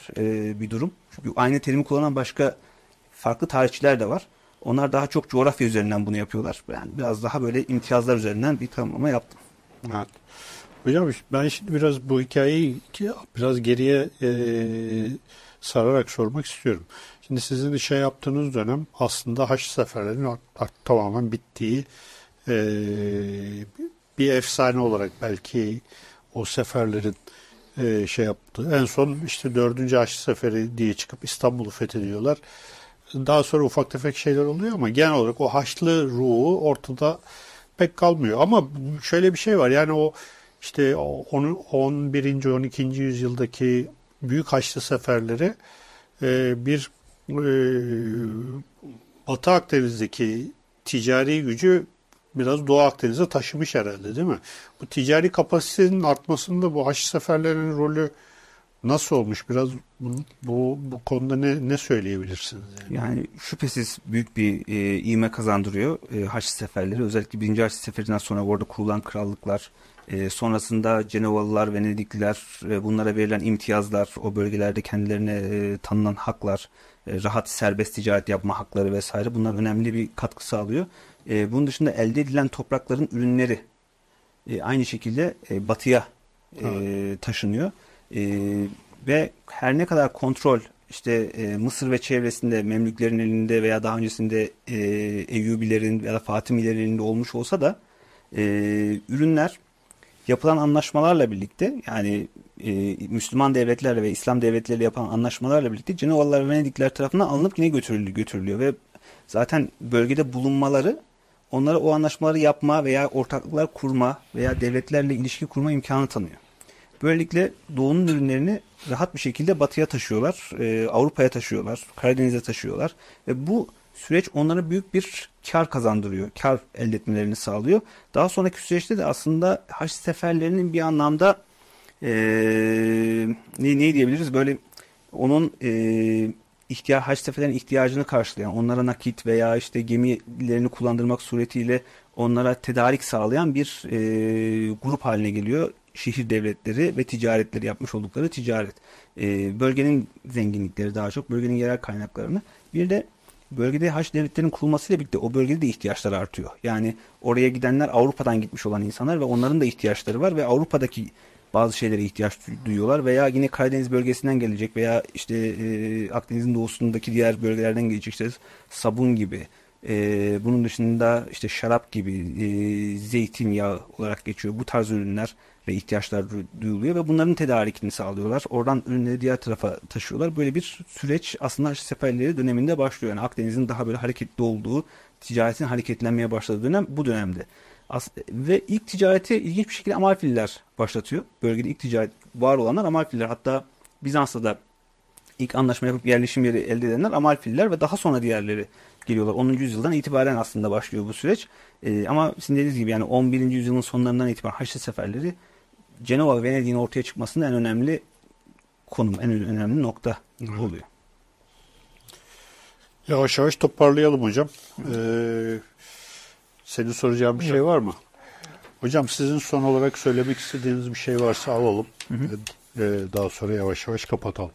bir durum. Çünkü aynı terimi kullanan başka farklı tarihçiler de var. Onlar daha çok coğrafya üzerinden bunu yapıyorlar. Yani biraz daha böyle imtiyazlar üzerinden bir tanımlama yaptım. Evet. Hocam ben şimdi biraz bu hikayeyi biraz geriye e, sararak sormak istiyorum. Şimdi sizin şey yaptığınız dönem aslında Haç seferlerinin tamamen bittiği e, bir efsane olarak belki o seferlerin e, şey yaptığı. En son işte dördüncü Haç seferi diye çıkıp İstanbul'u fethediyorlar. Daha sonra ufak tefek şeyler oluyor ama genel olarak o Haçlı ruhu ortada pek kalmıyor. Ama şöyle bir şey var yani o işte 11. 12. yüzyıldaki büyük Haçlı seferleri e, bir e, Batı Akdeniz'deki ticari gücü biraz Doğu Akdeniz'e taşımış herhalde değil mi? Bu ticari kapasitenin artmasında bu Haçlı seferlerinin rolü nasıl olmuş? Biraz bu, bu, bu konuda ne, ne söyleyebilirsiniz? Yani? yani şüphesiz büyük bir e, ivme kazandırıyor e, Haçlı seferleri. Özellikle 1. Haçlı seferinden sonra orada kurulan krallıklar, e, sonrasında Cenevalılar, Venedikliler, e, bunlara verilen imtiyazlar, o bölgelerde kendilerine e, tanınan haklar, e, rahat serbest ticaret yapma hakları vesaire bunlar önemli bir katkı sağlıyor. E, bunun dışında elde edilen toprakların ürünleri e, aynı şekilde e, batıya e, taşınıyor. E, ve her ne kadar kontrol işte e, Mısır ve çevresinde Memlüklerin elinde veya daha öncesinde e, Eyyubilerin ya da Fatimilerin elinde olmuş olsa da e, ürünler yapılan anlaşmalarla birlikte yani e, Müslüman devletlerle ve İslam devletleriyle yapılan anlaşmalarla birlikte Cenovalılar ve Venedikler tarafından alınıp yine götürülüyor, götürülüyor ve zaten bölgede bulunmaları onlara o anlaşmaları yapma veya ortaklıklar kurma veya devletlerle ilişki kurma imkanı tanıyor. Böylelikle doğunun ürünlerini rahat bir şekilde batıya taşıyorlar, e, Avrupa'ya taşıyorlar, Karadeniz'e taşıyorlar ve bu süreç onlara büyük bir kar kazandırıyor. Kar elde etmelerini sağlıyor. Daha sonraki süreçte de aslında haç seferlerinin bir anlamda e, ne, ne diyebiliriz böyle onun e, ihtiyaç haç seferlerin ihtiyacını karşılayan, onlara nakit veya işte gemilerini kullandırmak suretiyle onlara tedarik sağlayan bir e, grup haline geliyor. Şehir devletleri ve ticaretleri yapmış oldukları ticaret. E, bölgenin zenginlikleri daha çok bölgenin yerel kaynaklarını bir de bölgede haç devletlerin kurulmasıyla birlikte o bölgede de ihtiyaçlar artıyor. Yani oraya gidenler Avrupa'dan gitmiş olan insanlar ve onların da ihtiyaçları var ve Avrupa'daki bazı şeylere ihtiyaç duyuyorlar veya yine Karadeniz bölgesinden gelecek veya işte e, Akdeniz'in doğusundaki diğer bölgelerden gelecek sabun gibi e, bunun dışında işte şarap gibi e, zeytinyağı olarak geçiyor bu tarz ürünler ve ihtiyaçlar duyuluyor ve bunların tedarikini sağlıyorlar. Oradan ürünleri diğer tarafa taşıyorlar. Böyle bir süreç aslında Seferleri döneminde başlıyor. Yani Akdeniz'in daha böyle hareketli olduğu, ticaretin hareketlenmeye başladığı dönem bu dönemde. As ve ilk ticareti ilginç bir şekilde Amalfililer başlatıyor. Bölgede ilk ticaret var olanlar Amalfililer. Hatta Bizans'ta da ilk anlaşma yapıp yerleşim yeri elde edenler Amalfililer ve daha sonra diğerleri geliyorlar. 10. yüzyıldan itibaren aslında başlıyor bu süreç. Ee, ama sizin dediğiniz gibi yani 11. yüzyılın sonlarından itibaren Haçlı seferleri Cenova ve Venedik'in ortaya çıkmasında en önemli konum, en önemli nokta evet. oluyor. Yavaş yavaş toparlayalım hocam. Ee, senin soracağın bir şey var mı? Hocam sizin son olarak söylemek istediğiniz bir şey varsa alalım. Hı hı. Ee, daha sonra yavaş yavaş kapatalım.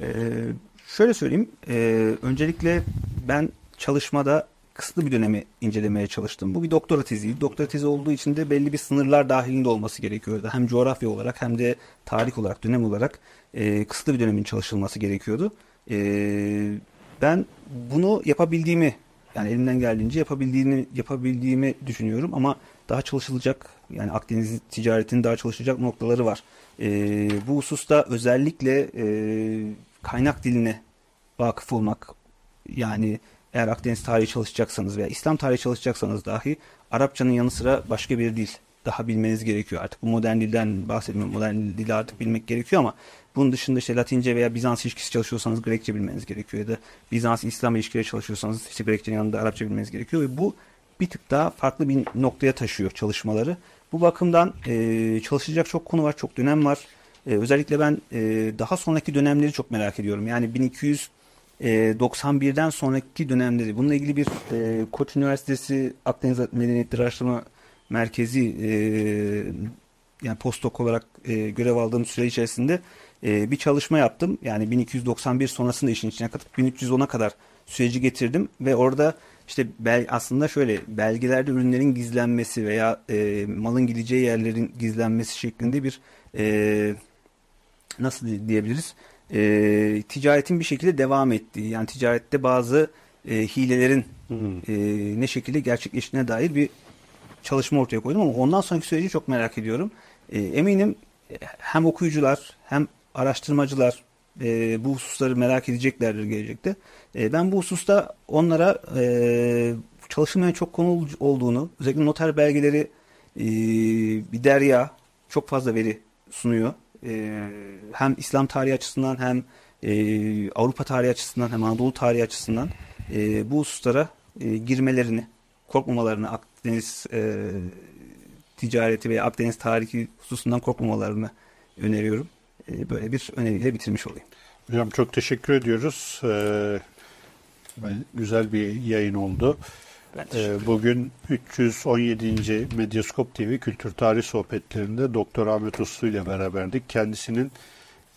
Ee, şöyle söyleyeyim. Ee, öncelikle ben çalışmada kısıtlı bir dönemi incelemeye çalıştım. Bu bir doktora teziydi. Doktora tezi olduğu için de belli bir sınırlar dahilinde olması gerekiyordu. Hem coğrafya olarak hem de tarih olarak, dönem olarak e, kısıtlı bir dönemin çalışılması gerekiyordu. E, ben bunu yapabildiğimi yani elimden geldiğince yapabildiğini yapabildiğimi düşünüyorum ama daha çalışılacak yani Akdeniz ticaretinin daha çalışacak noktaları var. E, bu hususta özellikle e, kaynak diline vakıf olmak yani eğer Akdeniz tarihi çalışacaksanız veya İslam tarihi çalışacaksanız dahi Arapçanın yanı sıra başka bir dil daha bilmeniz gerekiyor. Artık bu modern dilden bahsetmiyorum. Modern dili artık bilmek gerekiyor ama bunun dışında işte Latince veya Bizans ilişkisi çalışıyorsanız Grekçe bilmeniz gerekiyor. Ya da Bizans İslam ilişkileri çalışıyorsanız işte Grekçenin yanında Arapça bilmeniz gerekiyor. Ve bu bir tık daha farklı bir noktaya taşıyor çalışmaları. Bu bakımdan e, çalışacak çok konu var, çok dönem var. E, özellikle ben e, daha sonraki dönemleri çok merak ediyorum. Yani 1200 91'den sonraki dönemleri bununla ilgili bir e, Koç Üniversitesi Akdeniz Medeniyetleri Araştırma Merkezi e, yani postdoc olarak e, görev aldığım süre içerisinde e, bir çalışma yaptım. Yani 1291 sonrasında işin içine katıp 1310'a kadar süreci getirdim ve orada işte bel, aslında şöyle belgelerde ürünlerin gizlenmesi veya e, malın gideceği yerlerin gizlenmesi şeklinde bir e, nasıl diyebiliriz e, ticaretin bir şekilde devam ettiği yani ticarette bazı e, hilelerin hmm. e, ne şekilde gerçekleştiğine dair bir çalışma ortaya koydum ama ondan sonraki süreci çok merak ediyorum. E, eminim hem okuyucular hem araştırmacılar e, bu hususları merak edeceklerdir gelecekte. E, ben bu hususta onlara e, çalışılmayan çok konu olduğunu, özellikle noter belgeleri e, bir derya çok fazla veri sunuyor e, hem İslam tarihi açısından hem e, Avrupa tarihi açısından hem Anadolu tarihi açısından e, bu hususlara e, girmelerini, korkmamalarını, Akdeniz e, ticareti veya Akdeniz tarihi hususundan korkmamalarını öneriyorum. E, böyle bir öneriyle bitirmiş olayım. Hocam çok teşekkür ediyoruz. Ee, güzel bir yayın oldu. Ee, bugün 317. Medyaskop TV Kültür Tarih Sohbetlerinde Doktor Ahmet Uslu ile beraberdik. Kendisinin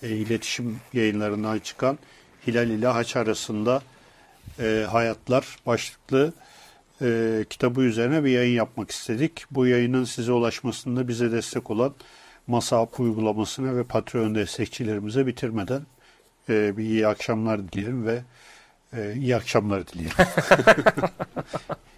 e, iletişim yayınlarından çıkan Hilal ile Haç arasında e, Hayatlar başlıklı e, kitabı üzerine bir yayın yapmak istedik. Bu yayının size ulaşmasında bize destek olan Masahap uygulamasına ve Patreon destekçilerimize bitirmeden e, bir iyi akşamlar dileyelim ve e, iyi akşamlar dileyelim.